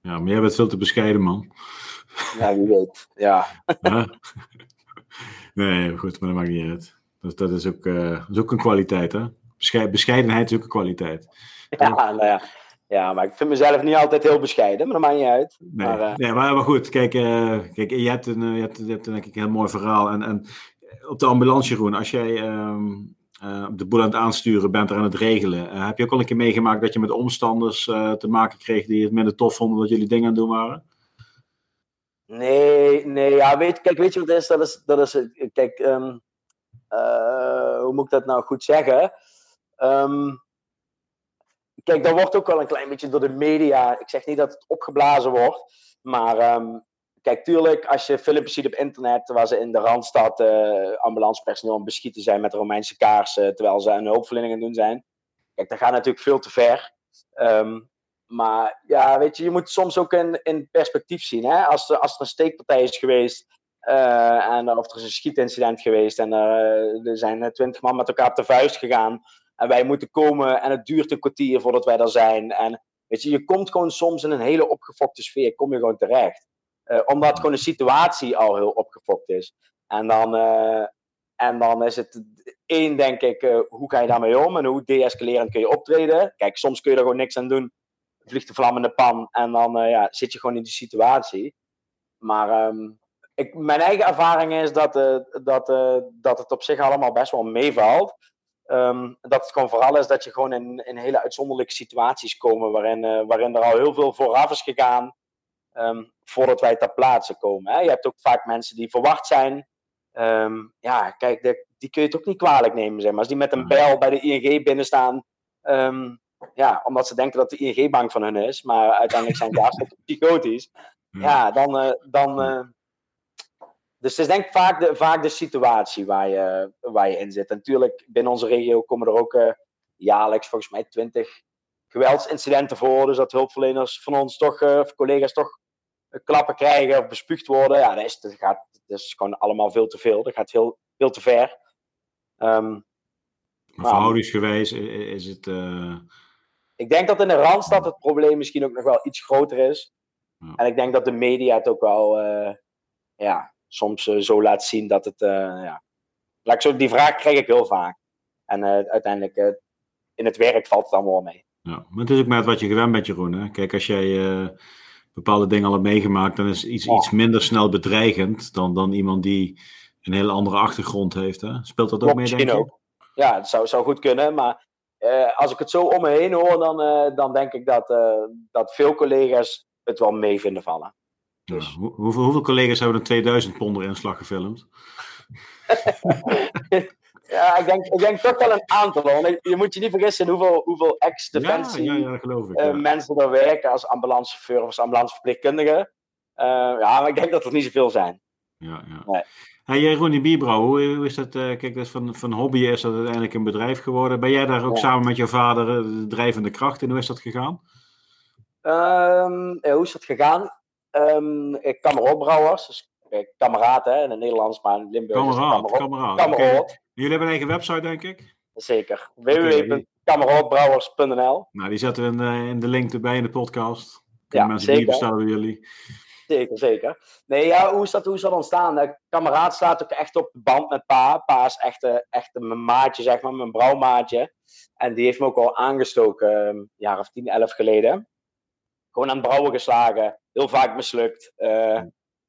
ja, maar jij bent veel te bescheiden, man. Ja, wie weet, ja. nee, goed, maar dat maakt niet uit. Dat, dat, is, ook, dat is ook een kwaliteit, hè? bescheidenheid is ook een kwaliteit. Ja, nou ja. Ja, maar ik vind mezelf niet altijd heel bescheiden, maar dat maakt niet uit. Nee, maar, uh... nee, maar, maar, goed, kijk, uh, kijk je, hebt een, je, hebt, je hebt denk ik een heel mooi verhaal. En, en op de ambulance, Jeroen, als jij um, uh, de boel aan het aansturen bent, er aan het regelen, heb je ook al een keer meegemaakt dat je met omstanders te maken kreeg die het minder tof vonden dat jullie dingen aan het doen waren? Nee, nee, ja, weet, kijk, weet je wat het is? Dat is, dat is kijk, um, hoe moet ik dat nou goed zeggen? Um, kijk, dat wordt ook wel een klein beetje door de media. Ik zeg niet dat het opgeblazen wordt. Maar um, kijk, tuurlijk, als je filmpjes ziet op internet waar ze in de Randstad uh, ambulancepersoneel aan beschieten zijn met Romeinse kaarsen, terwijl ze een hulpverlening aan doen zijn. Kijk, dat gaat natuurlijk veel te ver. Um, maar ja, weet je, je moet soms ook in, in perspectief zien. Hè? Als, er, als er een steekpartij is geweest uh, en of er is een schietincident geweest en er zijn twintig man met elkaar op de vuist gegaan en wij moeten komen en het duurt een kwartier voordat wij er zijn. En weet je, je komt gewoon soms in een hele opgefokte sfeer, kom je gewoon terecht. Uh, omdat gewoon de situatie al heel opgefokt is. En dan, uh, en dan is het één, denk ik, uh, hoe ga je daarmee om en hoe deescalerend kun je optreden. Kijk, soms kun je er gewoon niks aan doen. Vliegt de vlam in de pan en dan ja, zit je gewoon in die situatie. Maar um, ik, mijn eigen ervaring is dat, dat, dat het op zich allemaal best wel meevalt. Um, dat het gewoon vooral is dat je gewoon in, in hele uitzonderlijke situaties komen waarin, waarin er al heel veel vooraf is gegaan um, voordat wij ter plaatse komen. Hè. Je hebt ook vaak mensen die verwacht zijn. Um, ja, kijk, de, die kun je toch niet kwalijk nemen. Zeg maar. Als die met een bel bij de ING binnenstaan, ja, omdat ze denken dat de ING bang van hun is, maar uiteindelijk zijn ze hartstikke psychotisch. Ja, dan, uh, dan, uh, dus het is denk ik vaak de, vaak de situatie waar je, waar je in zit. En natuurlijk, binnen onze regio komen er ook uh, jaarlijks volgens mij twintig geweldsincidenten voor. Dus dat hulpverleners van ons toch, of collega's toch klappen krijgen of bespuugd worden. Ja, dat is, dat gaat, dat is gewoon allemaal veel te veel. Dat gaat veel, veel te ver. Um, maar verhoudingsgewijs is het... Ik denk dat in de Randstad het probleem misschien ook nog wel iets groter is. Ja. En ik denk dat de media het ook wel... ja, soms uh, zo laat zien dat het. Ja. Laat ik zo, die vraag krijg ik heel vaak. En uiteindelijk in het werk valt het allemaal mee. Ja, maar het is ook met wat je gewend bent, Jeroen. Hè? Kijk, als jij bepaalde dingen al hebt meegemaakt, dan is iets, iets minder snel bedreigend dan, dan iemand die een hele andere achtergrond heeft. Hè? Speelt dat ook mee, denk je? Ook. Ja, het zou, zou goed kunnen, maar als ik het zo om me heen hoor, dan, dan denk ik dat, dat veel collega's het wel mee vinden vallen. Dus. Ja, hoeveel, hoeveel, collega's hebben een 2000 ponder inslag gefilmd? ja, ik denk, ik denk toch wel een aantal. Je moet je niet vergissen hoeveel, hoeveel ex-defensie ja, ja, uh, mensen er werken als ambulancechauffeur of als ambulanceverpleegkundige. Uh, ja, maar ik denk dat er niet zoveel zijn. Ja, ja. Nee. Hey, Jeroen, die Bibro, hoe, hoe, is dat? Uh, kijk, dat is van, van hobby is dat uiteindelijk een bedrijf geworden. Ben jij daar ook samen met je vader de drijvende kracht in? Hoe is dat gegaan? Um, hoe is dat gegaan? Um, Kamerootbrouwers, dus kameraad hè, in het Nederlands, maar in Limburg kameraad, kameraad. Jullie hebben een eigen website, denk ik? Zeker. www.kameraadbrouwers.nl Nou, die zetten we in, uh, in, de link erbij in de podcast. Kunnen ja, mensen zeker. die bestellen bij jullie. Zeker, zeker. Nee, ja, hoe is dat, hoe is dat ontstaan? De kameraad staat ook echt op de band met pa. Pa is echt, uh, echt mijn maatje, zeg maar, mijn brouwmaatje. En die heeft me ook al aangestoken, een um, jaar of tien, elf geleden. Gewoon aan het brouwen geslagen heel vaak mislukt. Uh,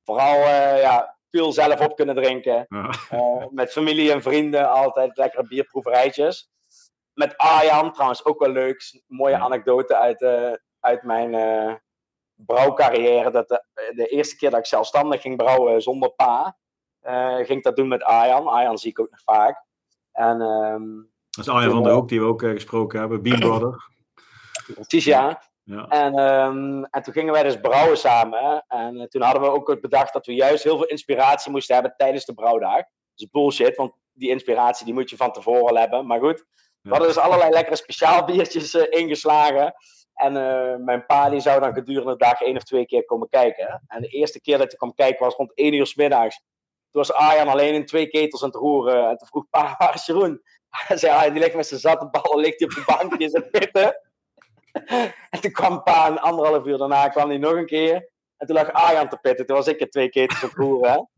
vooral, uh, ja, veel zelf op kunnen drinken. met familie en vrienden altijd lekkere bierproeverijtjes. Met Arjan trouwens ook wel leuk. Mooie anekdote uit, uit mijn brouwcarrière. Dat de, de, eerste keer dat ik zelfstandig ging brouwen zonder pa, ging ik dat doen met Arjan. Arjan zie ik ook nog vaak. En, um, dat is Arjan van der Hoek die we ook gesproken hebben, Bean Brother. Precies, ja. Ja. En, um, en toen gingen wij dus brouwen samen. En uh, toen hadden we ook bedacht dat we juist heel veel inspiratie moesten hebben tijdens de brouwdag. Dat is bullshit, want die inspiratie die moet je van tevoren al hebben. Maar goed, we hadden dus allerlei lekkere speciaal biertjes uh, ingeslagen. En uh, mijn pa die zou dan gedurende de dag één of twee keer komen kijken. En de eerste keer dat hij kwam kijken was rond één uur s middags. Toen was Arjan alleen in twee ketels aan het roeren. En toen vroeg pa, waar is Jeroen? Hij zei, ah, die ligt met zijn zatte ballen, ligt hij op de bankje te pitten. en toen kwam pa een anderhalf uur daarna kwam hij nog een keer. En toen lag Arjan te pitten. Toen was ik er twee ketels aan het roeren.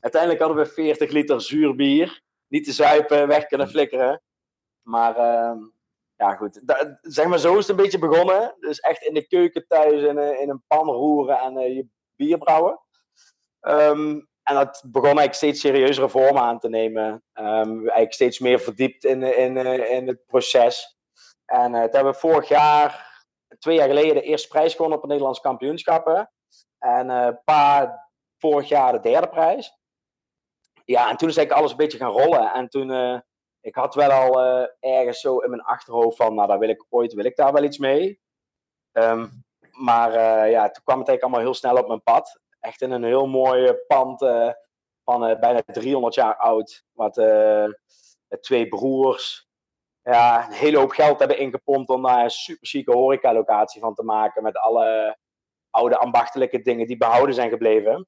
Uiteindelijk hadden we 40 liter zuur bier. Niet te zuipen, weg kunnen flikkeren. Maar uh, ja, goed. zeg maar, zo is het een beetje begonnen. Dus echt in de keuken thuis in, in een pan roeren en uh, je bier brouwen. Um, en dat begon eigenlijk steeds serieuzere vormen aan te nemen. Um, eigenlijk steeds meer verdiept in, in, in het proces. En uh, toen hebben we vorig jaar, twee jaar geleden, de eerste prijs gewonnen op het Nederlands kampioenschappen. En uh, een paar vorig jaar de derde prijs. Ja, en toen is eigenlijk alles een beetje gaan rollen. En toen, uh, ik had wel al ergens zo in mijn achterhoofd van, nou, daar wil ik ooit, wil ik daar wel iets mee. Um, maar ja, toen kwam het eigenlijk allemaal heel snel op mijn pad echt in een heel mooi pand van bijna 300 jaar oud. Wat twee broers ja, een hele hoop geld hebben ingepompt om daar een super chique horeca-locatie van te maken. Met alle oude ambachtelijke dingen die behouden zijn gebleven.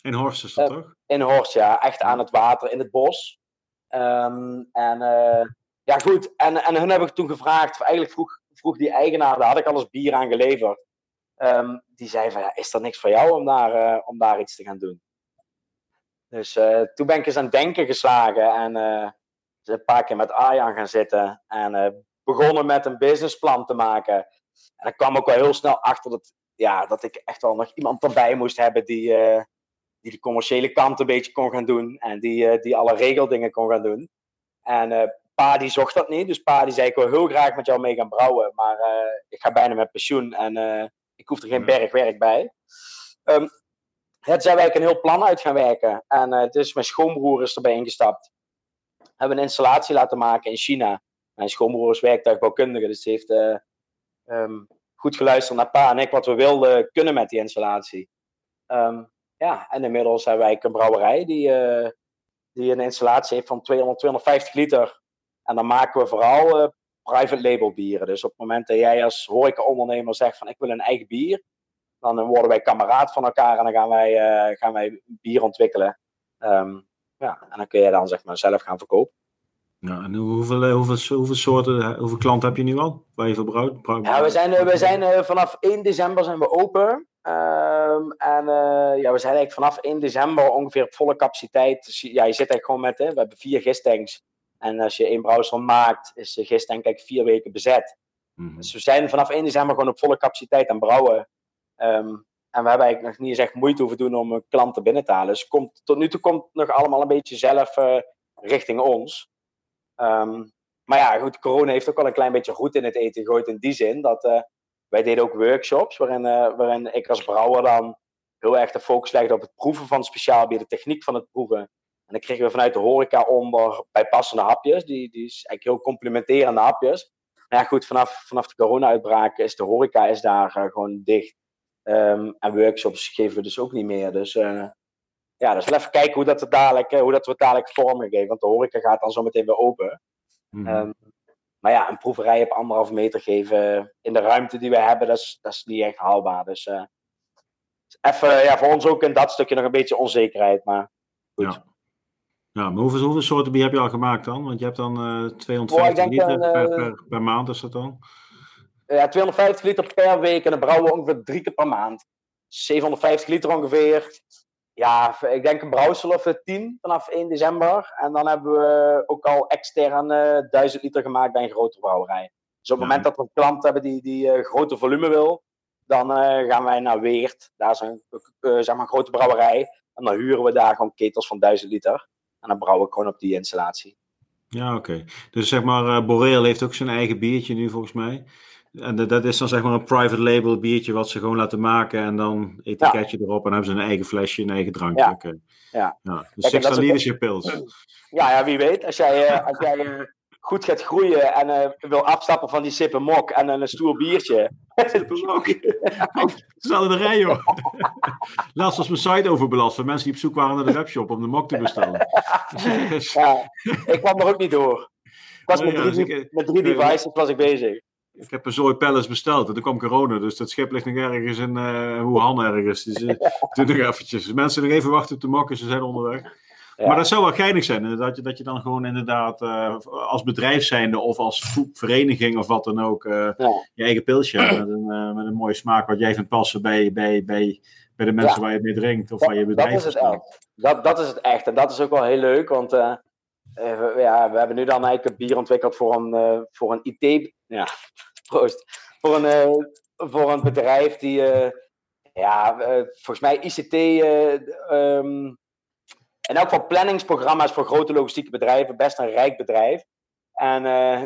In Horst is dat toch? In Horst, ja. Echt aan het water, in het bos. Um, en ja, goed. En, en hun heb ik toen gevraagd, eigenlijk vroeg, vroeg die eigenaar, daar had ik alles bier aan geleverd. Um, die zei van, ja, is er niks voor jou om daar, uh, om daar iets te gaan doen? Dus toen ben ik eens aan het denken geslagen en een paar keer met Arjan gaan zitten en begonnen met een businessplan te maken. En ik kwam ook wel heel snel achter dat, ja, dat ik echt wel nog iemand erbij moest hebben die, die de commerciële kant een beetje kon gaan doen en die, die alle regeldingen kon gaan doen. En pa die zocht dat niet, dus pa die zei ik wil heel graag met jou mee gaan brouwen, maar ik ga bijna met pensioen en ik hoef er geen berg werk bij. Um, het zijn wij een heel plan uit gaan werken. En dus mijn schoonbroer is erbij ingestapt. Hebben een installatie laten maken in China. Mijn schoonbroer is werktuigbouwkundige, dus die heeft uh, um, goed geluisterd naar pa en ik wat we wilden kunnen met die installatie. Um, ja, en inmiddels hebben wij een brouwerij die, uh, die een installatie heeft van 200, 250 liter. En dan maken we vooral private label bieren. Dus op het moment dat jij als horeca-ondernemer zegt van ik wil een eigen bier, dan worden wij kameraad van elkaar en dan gaan wij, gaan wij bier ontwikkelen. Um, ja, en dan kun je dan zeg maar zelf gaan verkopen. Ja, en hoeveel, eh, hoeveel, hoeveel soorten, eh, hoeveel klanten heb je nu al? Waar je verbruikt? Ja, we zijn, we zijn vanaf 1 december zijn we open. Um, en uh, ja, we zijn eigenlijk vanaf 1 december ongeveer op volle capaciteit. Dus ja, je zit eigenlijk gewoon met, hè, we hebben vier gistanks. En als je één browser maakt, is de gist denk ik vier weken bezet. Mm Dus we zijn vanaf 1 december gewoon op volle capaciteit aan brouwen. Um, en we hebben eigenlijk nog niet eens echt moeite hoeven doen om klanten binnen te halen. Dus komt, tot nu toe komt het nog allemaal een beetje zelf uh, richting ons. Um, maar ja, goed, corona heeft ook wel een klein beetje goed in het eten gegooid in die zin. Dat uh, wij deden ook workshops waarin, waarin ik als brouwer dan heel erg de focus legde op het proeven van speciaal bier, de techniek van het proeven. En dan kregen we vanuit de horeca onder bijpassende hapjes. Die, die is eigenlijk heel complementerende hapjes. Maar ja, goed, vanaf, vanaf de corona-uitbraak is de horeca is daar gewoon dicht. Um, en workshops geven we dus ook niet meer. Dus uh, ja, dus even kijken hoe dat, het dadelijk, uh, hoe dat we het dadelijk vormen geven. Want de horeca gaat dan zo meteen weer open. Mm -hmm. um, maar ja, een proeverij op anderhalve meter geven in de ruimte die we hebben, dat is, dat is niet echt haalbaar. Dus even, ja, voor ons ook in dat stukje nog een beetje onzekerheid. Maar goed. Ja. Ja, maar hoeveel, hoeveel soorten bier heb je al gemaakt dan? Want je hebt dan uh, 250 oh, liter per, eh, per, per, maand, is dat dan? Ja, 250 liter per week en dan brouwen we ongeveer drie keer per maand. 750 liter ongeveer. Ja, ik denk een brouwsel of 10 vanaf 1 december. En dan hebben we ook al extern uh, 1000 liter gemaakt bij een grote brouwerij. Dus op het moment dat we een klant hebben die, die uh, grote volume wil, dan uh, gaan wij naar Weert. Daar is een zeg maar, grote brouwerij En dan huren we daar gewoon ketels van 1000 liter. En dan brouwen we gewoon op die installatie. Ja, oké. Dus zeg maar, Boreel heeft ook zijn eigen biertje nu volgens mij. En dat is dan zeg maar een private label biertje wat ze gewoon laten maken en dan etiketje erop en dan hebben ze een eigen flesje, een eigen drankje. Ja. Okay. Ja. ja. Dus Kijk, leadership pills. Ja, ja, wie weet. Als jij, uh, als jij uh, goed gaat groeien en uh, wil afstappen van die sippen mok en een stoer biertje. Sippen mok? Stel in de rij, joh. Laatst was mijn site overbelast van mensen die op zoek waren naar de webshop om de mok te bestellen. ja, ik kwam er ook niet door. Ik was met, drie, dus ik, met drie devices was ik bezig. Ik heb een zooi pallets besteld en toen kwam corona, dus dat schip ligt nog ergens in uh, Wuhan ergens. Dus uh, doe nog eventjes. Dus mensen nog even wachten op de mokken, ze zijn onderweg. Ja. Maar dat zou wel geinig zijn, dat je, dat je dan gewoon inderdaad uh, als bedrijf zijnde of als vereniging of wat dan ook ja. je eigen pilsje hebt met een, met een mooie smaak wat jij vindt passen bij, bij, bij, bij de mensen ja. waar je mee drinkt of waar je bedrijf dat is het echt. Dat, dat is het echt en dat is ook wel heel leuk, want we, ja, we hebben nu dan eigenlijk een bier ontwikkeld voor een, voor een IT... Ja, proost. Voor een, uh, voor een bedrijf die, uh, ja, uh, volgens mij ICT, um, in elk geval planningsprogramma's voor grote logistieke bedrijven, best een rijk bedrijf. En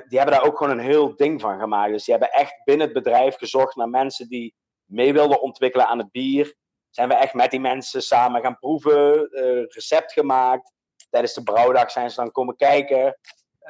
die hebben daar ook gewoon een heel ding van gemaakt. Dus die hebben echt binnen het bedrijf gezocht naar mensen die mee wilden ontwikkelen aan het bier. Zijn we echt met die mensen samen gaan proeven, recept gemaakt. Tijdens de brouwdag zijn ze dan komen kijken.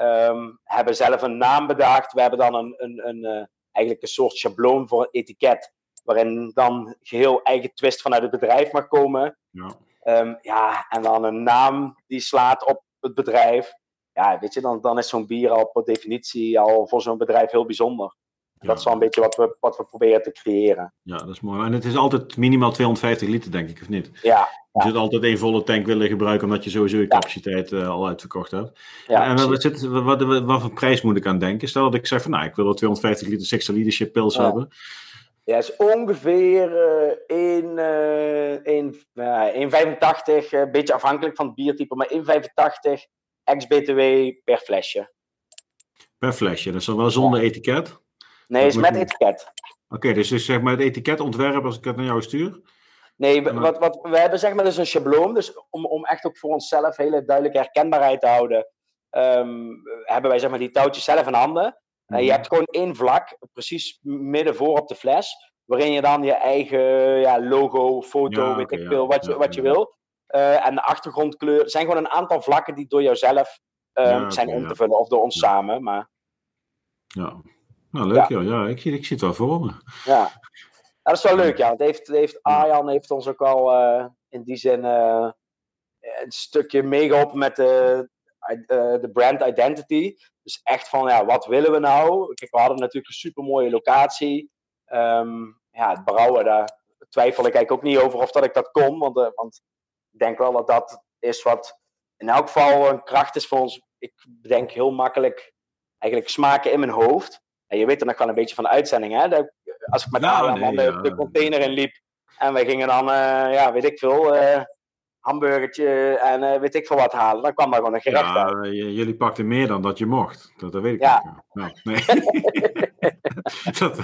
Um, hebben zelf een naam bedacht. We hebben dan een, een, een, uh, eigenlijk een soort schabloon voor een etiket. Waarin dan geheel eigen twist vanuit het bedrijf mag komen. Ja. Um, ja, en dan een naam die slaat op het bedrijf. Ja, weet je, dan, dan is zo'n bier al per definitie al voor zo'n bedrijf heel bijzonder. Dat is wel een beetje wat we, wat we proberen te creëren. Ja, dat is mooi. En het is altijd minimaal 250 liter, denk ik, of niet? Ja. Je zult altijd één volle tank willen gebruiken, omdat je sowieso je capaciteit uh, al uitverkocht hebt. Ja, en wat, zit, wat, wat, wat, voor prijs moet ik aan denken? Stel dat ik zeg van, nou, ik wil wel 250 liter Sixer Leadership Pils hebben. Ja, is ongeveer uh, 1, uh, 1, uh, 1,85, een beetje afhankelijk van het biertype, maar 1,85 ex-BTW per flesje. Per flesje, dat is dan wel zonder etiket? Nee, is met etiket. Oké, okay, dus is zeg maar het etiketontwerp als ik het naar jou stuur? Nee, we, wat, wat, we hebben zeg maar dus een schabloon, dus om, om echt ook voor onszelf hele duidelijke herkenbaarheid te houden, um, hebben wij zeg maar die touwtjes zelf in handen. Mm. Uh, je hebt gewoon één vlak, precies midden voor op de fles, waarin je dan je eigen ja, logo, foto, Ja, weet ik ja, veel, wat, je, wat je wil. Uh, en de achtergrondkleur. Er zijn gewoon een aantal vlakken die door jouzelf um, oké, zijn om te vullen, of door ons samen. Maar Ja. Nou, leuk ja. Ja, ik, zie- ik het wel voor me. Ja, dat is wel leuk, ja. Want heeft, heeft Arjan heeft ons ook al eh, in die zin eh, een stukje meegeholpen met de, eh, de brand identity. Dus echt van, ja, wat willen we nou? Kijk, we hadden natuurlijk een super mooie locatie. Ehm, ja, het brouwen, daar twijfel ik eigenlijk ook niet over of dat ik dat kon. Want, want ik denk wel dat dat is wat in elk geval een kracht is voor ons. Ik bedenk heel makkelijk eigenlijk smaken in mijn hoofd. Je weet er nog wel een beetje van de uitzending, hè? Dat- als ik met nee, dan de, ja. de container in liep. En wij gingen dan, eh, ja, weet ik veel, eh hamburgertje en eh, weet ik veel wat halen. Dan kwam daar gewoon een gerecht. Ja, jullie pakten meer dan dat je mocht. Dat, dat weet ik Ja. niet. Nou, nee. dat,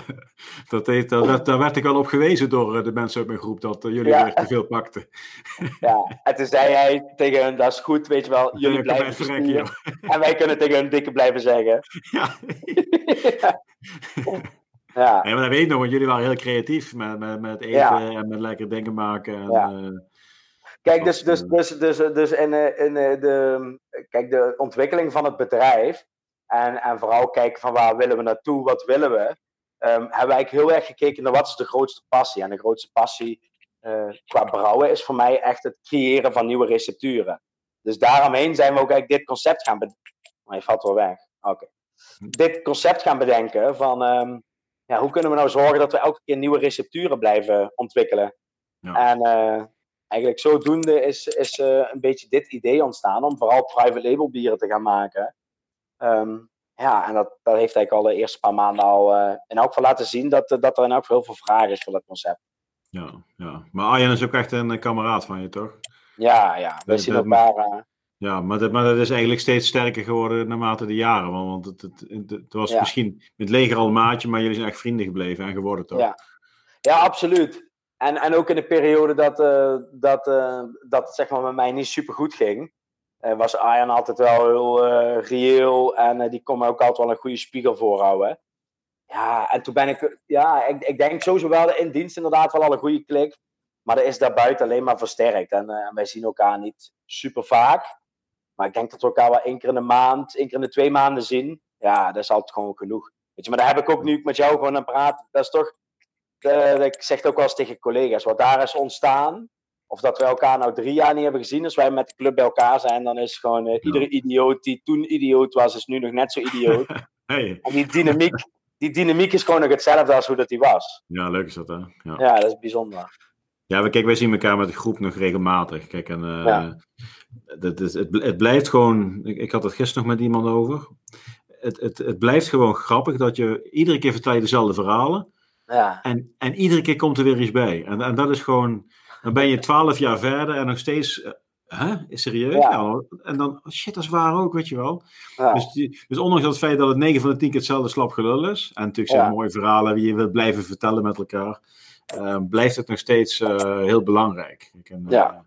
dat heeft, daar, werd, daar werd ik al op gewezen door eh, de mensen uit mijn groep dat eh, jullie Ja. weer te veel pakten. Ja. En toen zei hij tegen hun, dat is goed, weet je wel, jullie blijven verrekken. En wij kunnen tegen hun dikke blijven zeggen. Ja. Ja, Ja, maar dat weet ik nog, want jullie waren heel creatief met, met, met eten Ja. en met lekker dingen maken. En, Ja. eh, Kijk, dus, dus, dus, dus, dus in, in de, kijk, de ontwikkeling van het bedrijf en, en vooral kijken van waar willen we naartoe, wat willen we, ehm, hebben we eigenlijk heel erg gekeken naar wat is de grootste passie. En de grootste passie eh, qua brouwen is voor mij echt het creëren van nieuwe recepturen. Dus daaromheen zijn we ook eigenlijk dit concept gaan bedenken. Maar je valt wel weg. Oké. Dit concept gaan bedenken van ehm, ja, hoe kunnen we nou zorgen dat we elke keer nieuwe recepturen blijven ontwikkelen. Ja. En eh, eigenlijk zodoende is, is eh, een beetje dit idee ontstaan om vooral private label bieren te gaan maken. Ehm, ja, en dat, dat heeft eigenlijk al de eerste paar maanden al eh, in elk geval laten zien dat, dat er in elk geval heel veel vraag is voor dat concept. ja, ja. Maar Arjen is ook echt een eh, kameraad van je, toch? Ja, ja, we zien elkaar. eh, Ja, maar dat, maar dat is eigenlijk steeds sterker geworden naarmate de jaren. Want het, het, het, het was Ja. misschien met het leger al een maatje, maar jullie zijn echt vrienden gebleven en geworden, toch? Ja. ja, absoluut. en, en ook in de periode dat, uh, dat, uh, dat het zeg maar, met mij niet super goed ging, was Arjan altijd wel heel reëel en die kon me ook altijd wel een goede spiegel voorhouden. Ja, en toen ben ik, ja, ik, ik denk sowieso wel in dienst inderdaad wel al een goede klik. Maar dat is daarbuiten alleen maar versterkt. En, en wij zien elkaar niet super vaak. Maar ik denk dat we elkaar wel één keer in de maand, één keer in de twee maanden zien. Ja, dat is altijd gewoon genoeg. Weet je, maar daar heb ik ook nu met jou gewoon aan praat. Dat is toch ik zeg het ook wel eens tegen collega's, wat daar is ontstaan, of dat we elkaar nou drie jaar niet hebben gezien, als wij met de club bij elkaar zijn, dan is gewoon uh, iedere idioot die toen idioot was, is nu nog net zo idioot. hey. En die dynamiek, die dynamiek is gewoon nog hetzelfde als hoe dat die was. Ja, leuk is dat hè? Ja, ja dat is bijzonder. Ja, we, kijk, wij zien elkaar met de groep nog regelmatig. Kijk, en, uh, ja. dat is, het, het blijft gewoon. Ik, ik had het gisteren nog met iemand over. Het, het, het blijft gewoon grappig dat je iedere keer vertel je dezelfde verhalen. Ja. En, en iedere keer komt er weer iets bij. En, en dat is gewoon, dan ben je twaalf jaar verder en nog steeds, uh, hè, serieus? Ja. En dan, oh shit, dat is waar ook, weet je wel. Ja. Dus, die, dus ondanks het feit dat het 9 van de 10 keer hetzelfde slap gelul is, en natuurlijk zijn Ja. mooie verhalen die je wilt blijven vertellen met elkaar, eh, blijft het nog steeds eh, heel belangrijk. Ik en, Ja.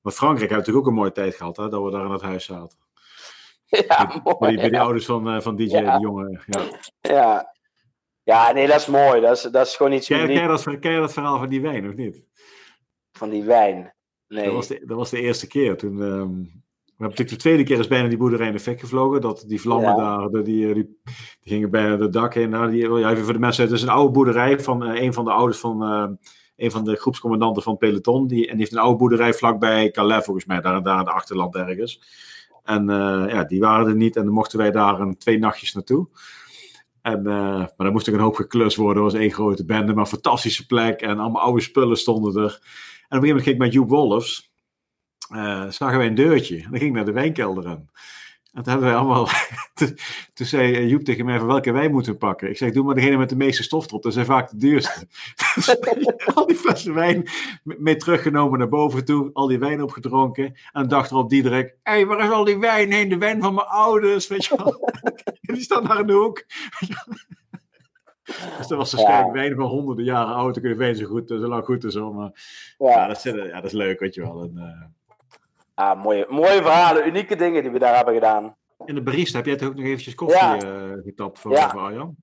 maar Frankrijk heeft natuurlijk ook een mooie tijd gehad, hè, dat we daar in het huis zaten. Ja, bij, mooi. die, bij die ouders van, eh, van DJ, Ja. die jongen. Ja. Ja. ja, nee, dat is mooi. Dat is, dat is gewoon iets Ken, ken, je dat, ken je dat verhaal van die wijn, of niet? Van die wijn. Nee. Dat was, de, dat was de eerste keer. Toen, ehm, we hebben natuurlijk de tweede keer is bijna die boerderij in de fik gevlogen. Dat die vlammen Ja. daar, die, die, die gingen bijna de dak in. Nou, die, ja, even voor de mensen, het is een oude boerderij van eh, een van de ouders van eh, een van de groepscommandanten van het peloton. Die, en die heeft een oude boerderij vlakbij Calais, volgens mij, daar, daar in het achterland ergens. En eh, ja, die waren er niet en dan mochten wij daar een, twee nachtjes naartoe. En, eh, maar dan moest ook een hoop geklust worden. Dat was één grote bende, maar een fantastische plek. En allemaal oude spullen stonden er. En op een gegeven moment ging ik met Joep Wolfs. eh, zagen wij een deurtje. En dan ging ik naar de wijnkelder in. En toen hebben wij allemaal. toen, zei eh, Joep tegen mij: van welke wijn moeten we pakken? Ik zeg: Doe maar degene met de meeste stof erop. Dat zijn vaak de duurste. Al die flessen wijn mee teruggenomen naar boven toe. Al die wijn opgedronken. En dacht erop Diederik: Hé, hey, waar is al die wijn heen? De wijn van mijn ouders. Weet je die staan daar in de hoek. Dus dat was waarschijnlijk wijn van honderden jaren oud. Dan kun je zo, goed, zo lang goed is. Maar ja, Ja, dat, is, ja, dat is leuk, weet je wel. En, eh, ah, mooie, mooie verhalen, unieke dingen die we daar hebben gedaan. in de barista heb jij toch ook nog eventjes koffie Ja. eh, getapt voor, Ja. voor Arjan?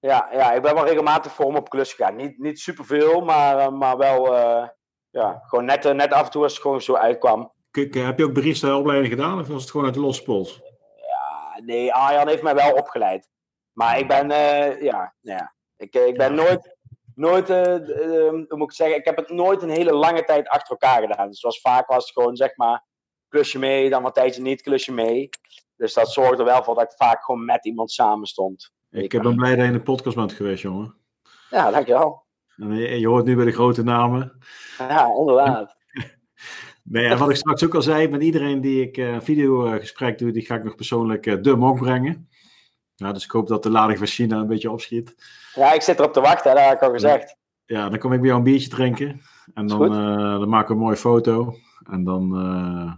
Ja, ja, ik ben wel regelmatig voor hem op klus gegaan. Niet, niet superveel, maar, eh, maar wel. eh, ja, gewoon net, eh, net af en toe als het gewoon zo uitkwam. Kijk, eh, heb je ook barista opleiding gedaan of was het gewoon uit de losse pols? Ja, nee, Arjan heeft mij wel opgeleid. Maar ik ben, eh, ja, nou ja, ik, eh, ik ben nooit, nooit eh, eh, hoe moet ik zeggen, ik heb het nooit een hele lange tijd achter elkaar gedaan. Dus was vaak was het gewoon, zeg maar, klusje mee, dan wat tijdje niet, klusje mee. Dus dat zorgde er wel voor dat ik vaak gewoon met iemand samen stond. Ik eh, ben blij dat je in de podcast bent geweest, jongen. Ja, dankjewel. En je, je hoort nu bij de grote namen. Ja, inderdaad. Nee, en wat ik straks ook al zei, met iedereen die ik eh, een videogesprek doe, die ga ik nog persoonlijk eh, de mok brengen. Ja, dus ik hoop dat de lading van China een beetje opschiet. Ja, ik zit erop te wachten, hè, dat heb ik al gezegd. Ja, dan kom ik bij jou een biertje drinken. En dan, eh, dan maken we een mooie foto. En dan, eh,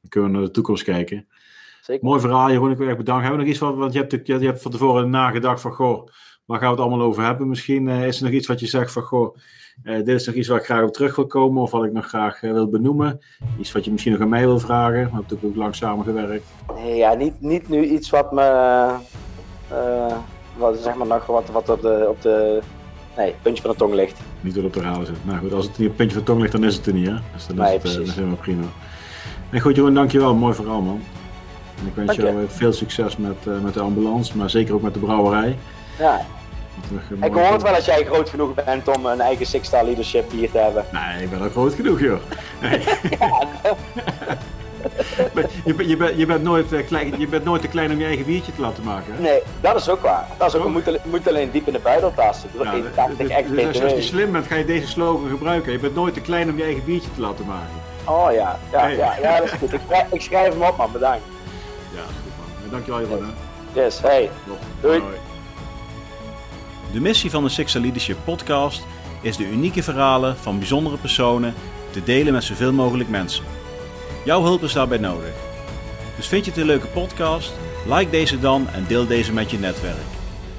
dan kunnen we naar de toekomst kijken. Zeker. Mooi verhaal, Jeroen. Ik wil echt bedanken. Hebben we nog iets van, want je hebt, je hebt van tevoren nagedacht van, goh, waar gaan we het allemaal over hebben? Misschien eh, is er nog iets wat je zegt van, goh, dit is nog iets waar ik graag op terug wil komen. Of wat ik nog graag wil benoemen. Iets wat je misschien nog aan mij wil vragen. We hebben natuurlijk ook lang samengewerkt. Nee, ja, niet, niet nu iets wat me. Eh, wat, zeg maar nog wat, wat op de. Op de nee, puntje van de tong ligt. Niet door op te halen zit. Nou goed, als het niet op het puntje van de tong ligt, dan is het er niet, hè? Dus dan is Nee, het, eh, dan is het helemaal prima. En goed, Jeroen, dankjewel. Mooi verhaal, man. En ik wens Dank jou eh, veel succes met, met de ambulance, maar zeker ook met de brouwerij. Ja, ik hoor het wel als jij groot genoeg bent om een eigen Six-Star Leadership hier te hebben. Nee, ik ben al groot genoeg, joh. Nee. je, bent- je, bent, je, bent nooit, eh, klein, je bent nooit te klein om je eigen biertje te laten maken. Hè? Nee, dat is ook waar. Dat is ook, je moet, alleen- moet alleen diep in de buidel tasten. Door Nou, 81 dus- dus als, je, als je BTW. slim bent, ga je deze slogan gebruiken. Je bent nooit te klein om je eigen biertje te laten maken. Oh ja, ja, Hey. ja, ja, dat is goed. Ik schrijf, ik schrijf hem op, man. Bedankt. Ja, dat is goed, man. En dankjewel, Jeroen. hè. Yes, hey. Doei. De missie van de Sixer Leadership podcast is de unieke verhalen van bijzondere personen te delen met zoveel mogelijk mensen. Jouw hulp is daarbij nodig. Dus vind je het een leuke podcast? Like deze dan en deel deze met je netwerk.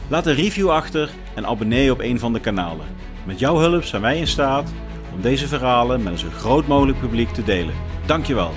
Laat een review achter en abonneer je op een van de kanalen. Met jouw hulp zijn wij in staat om deze verhalen met een zo groot mogelijk publiek te delen. Dankjewel.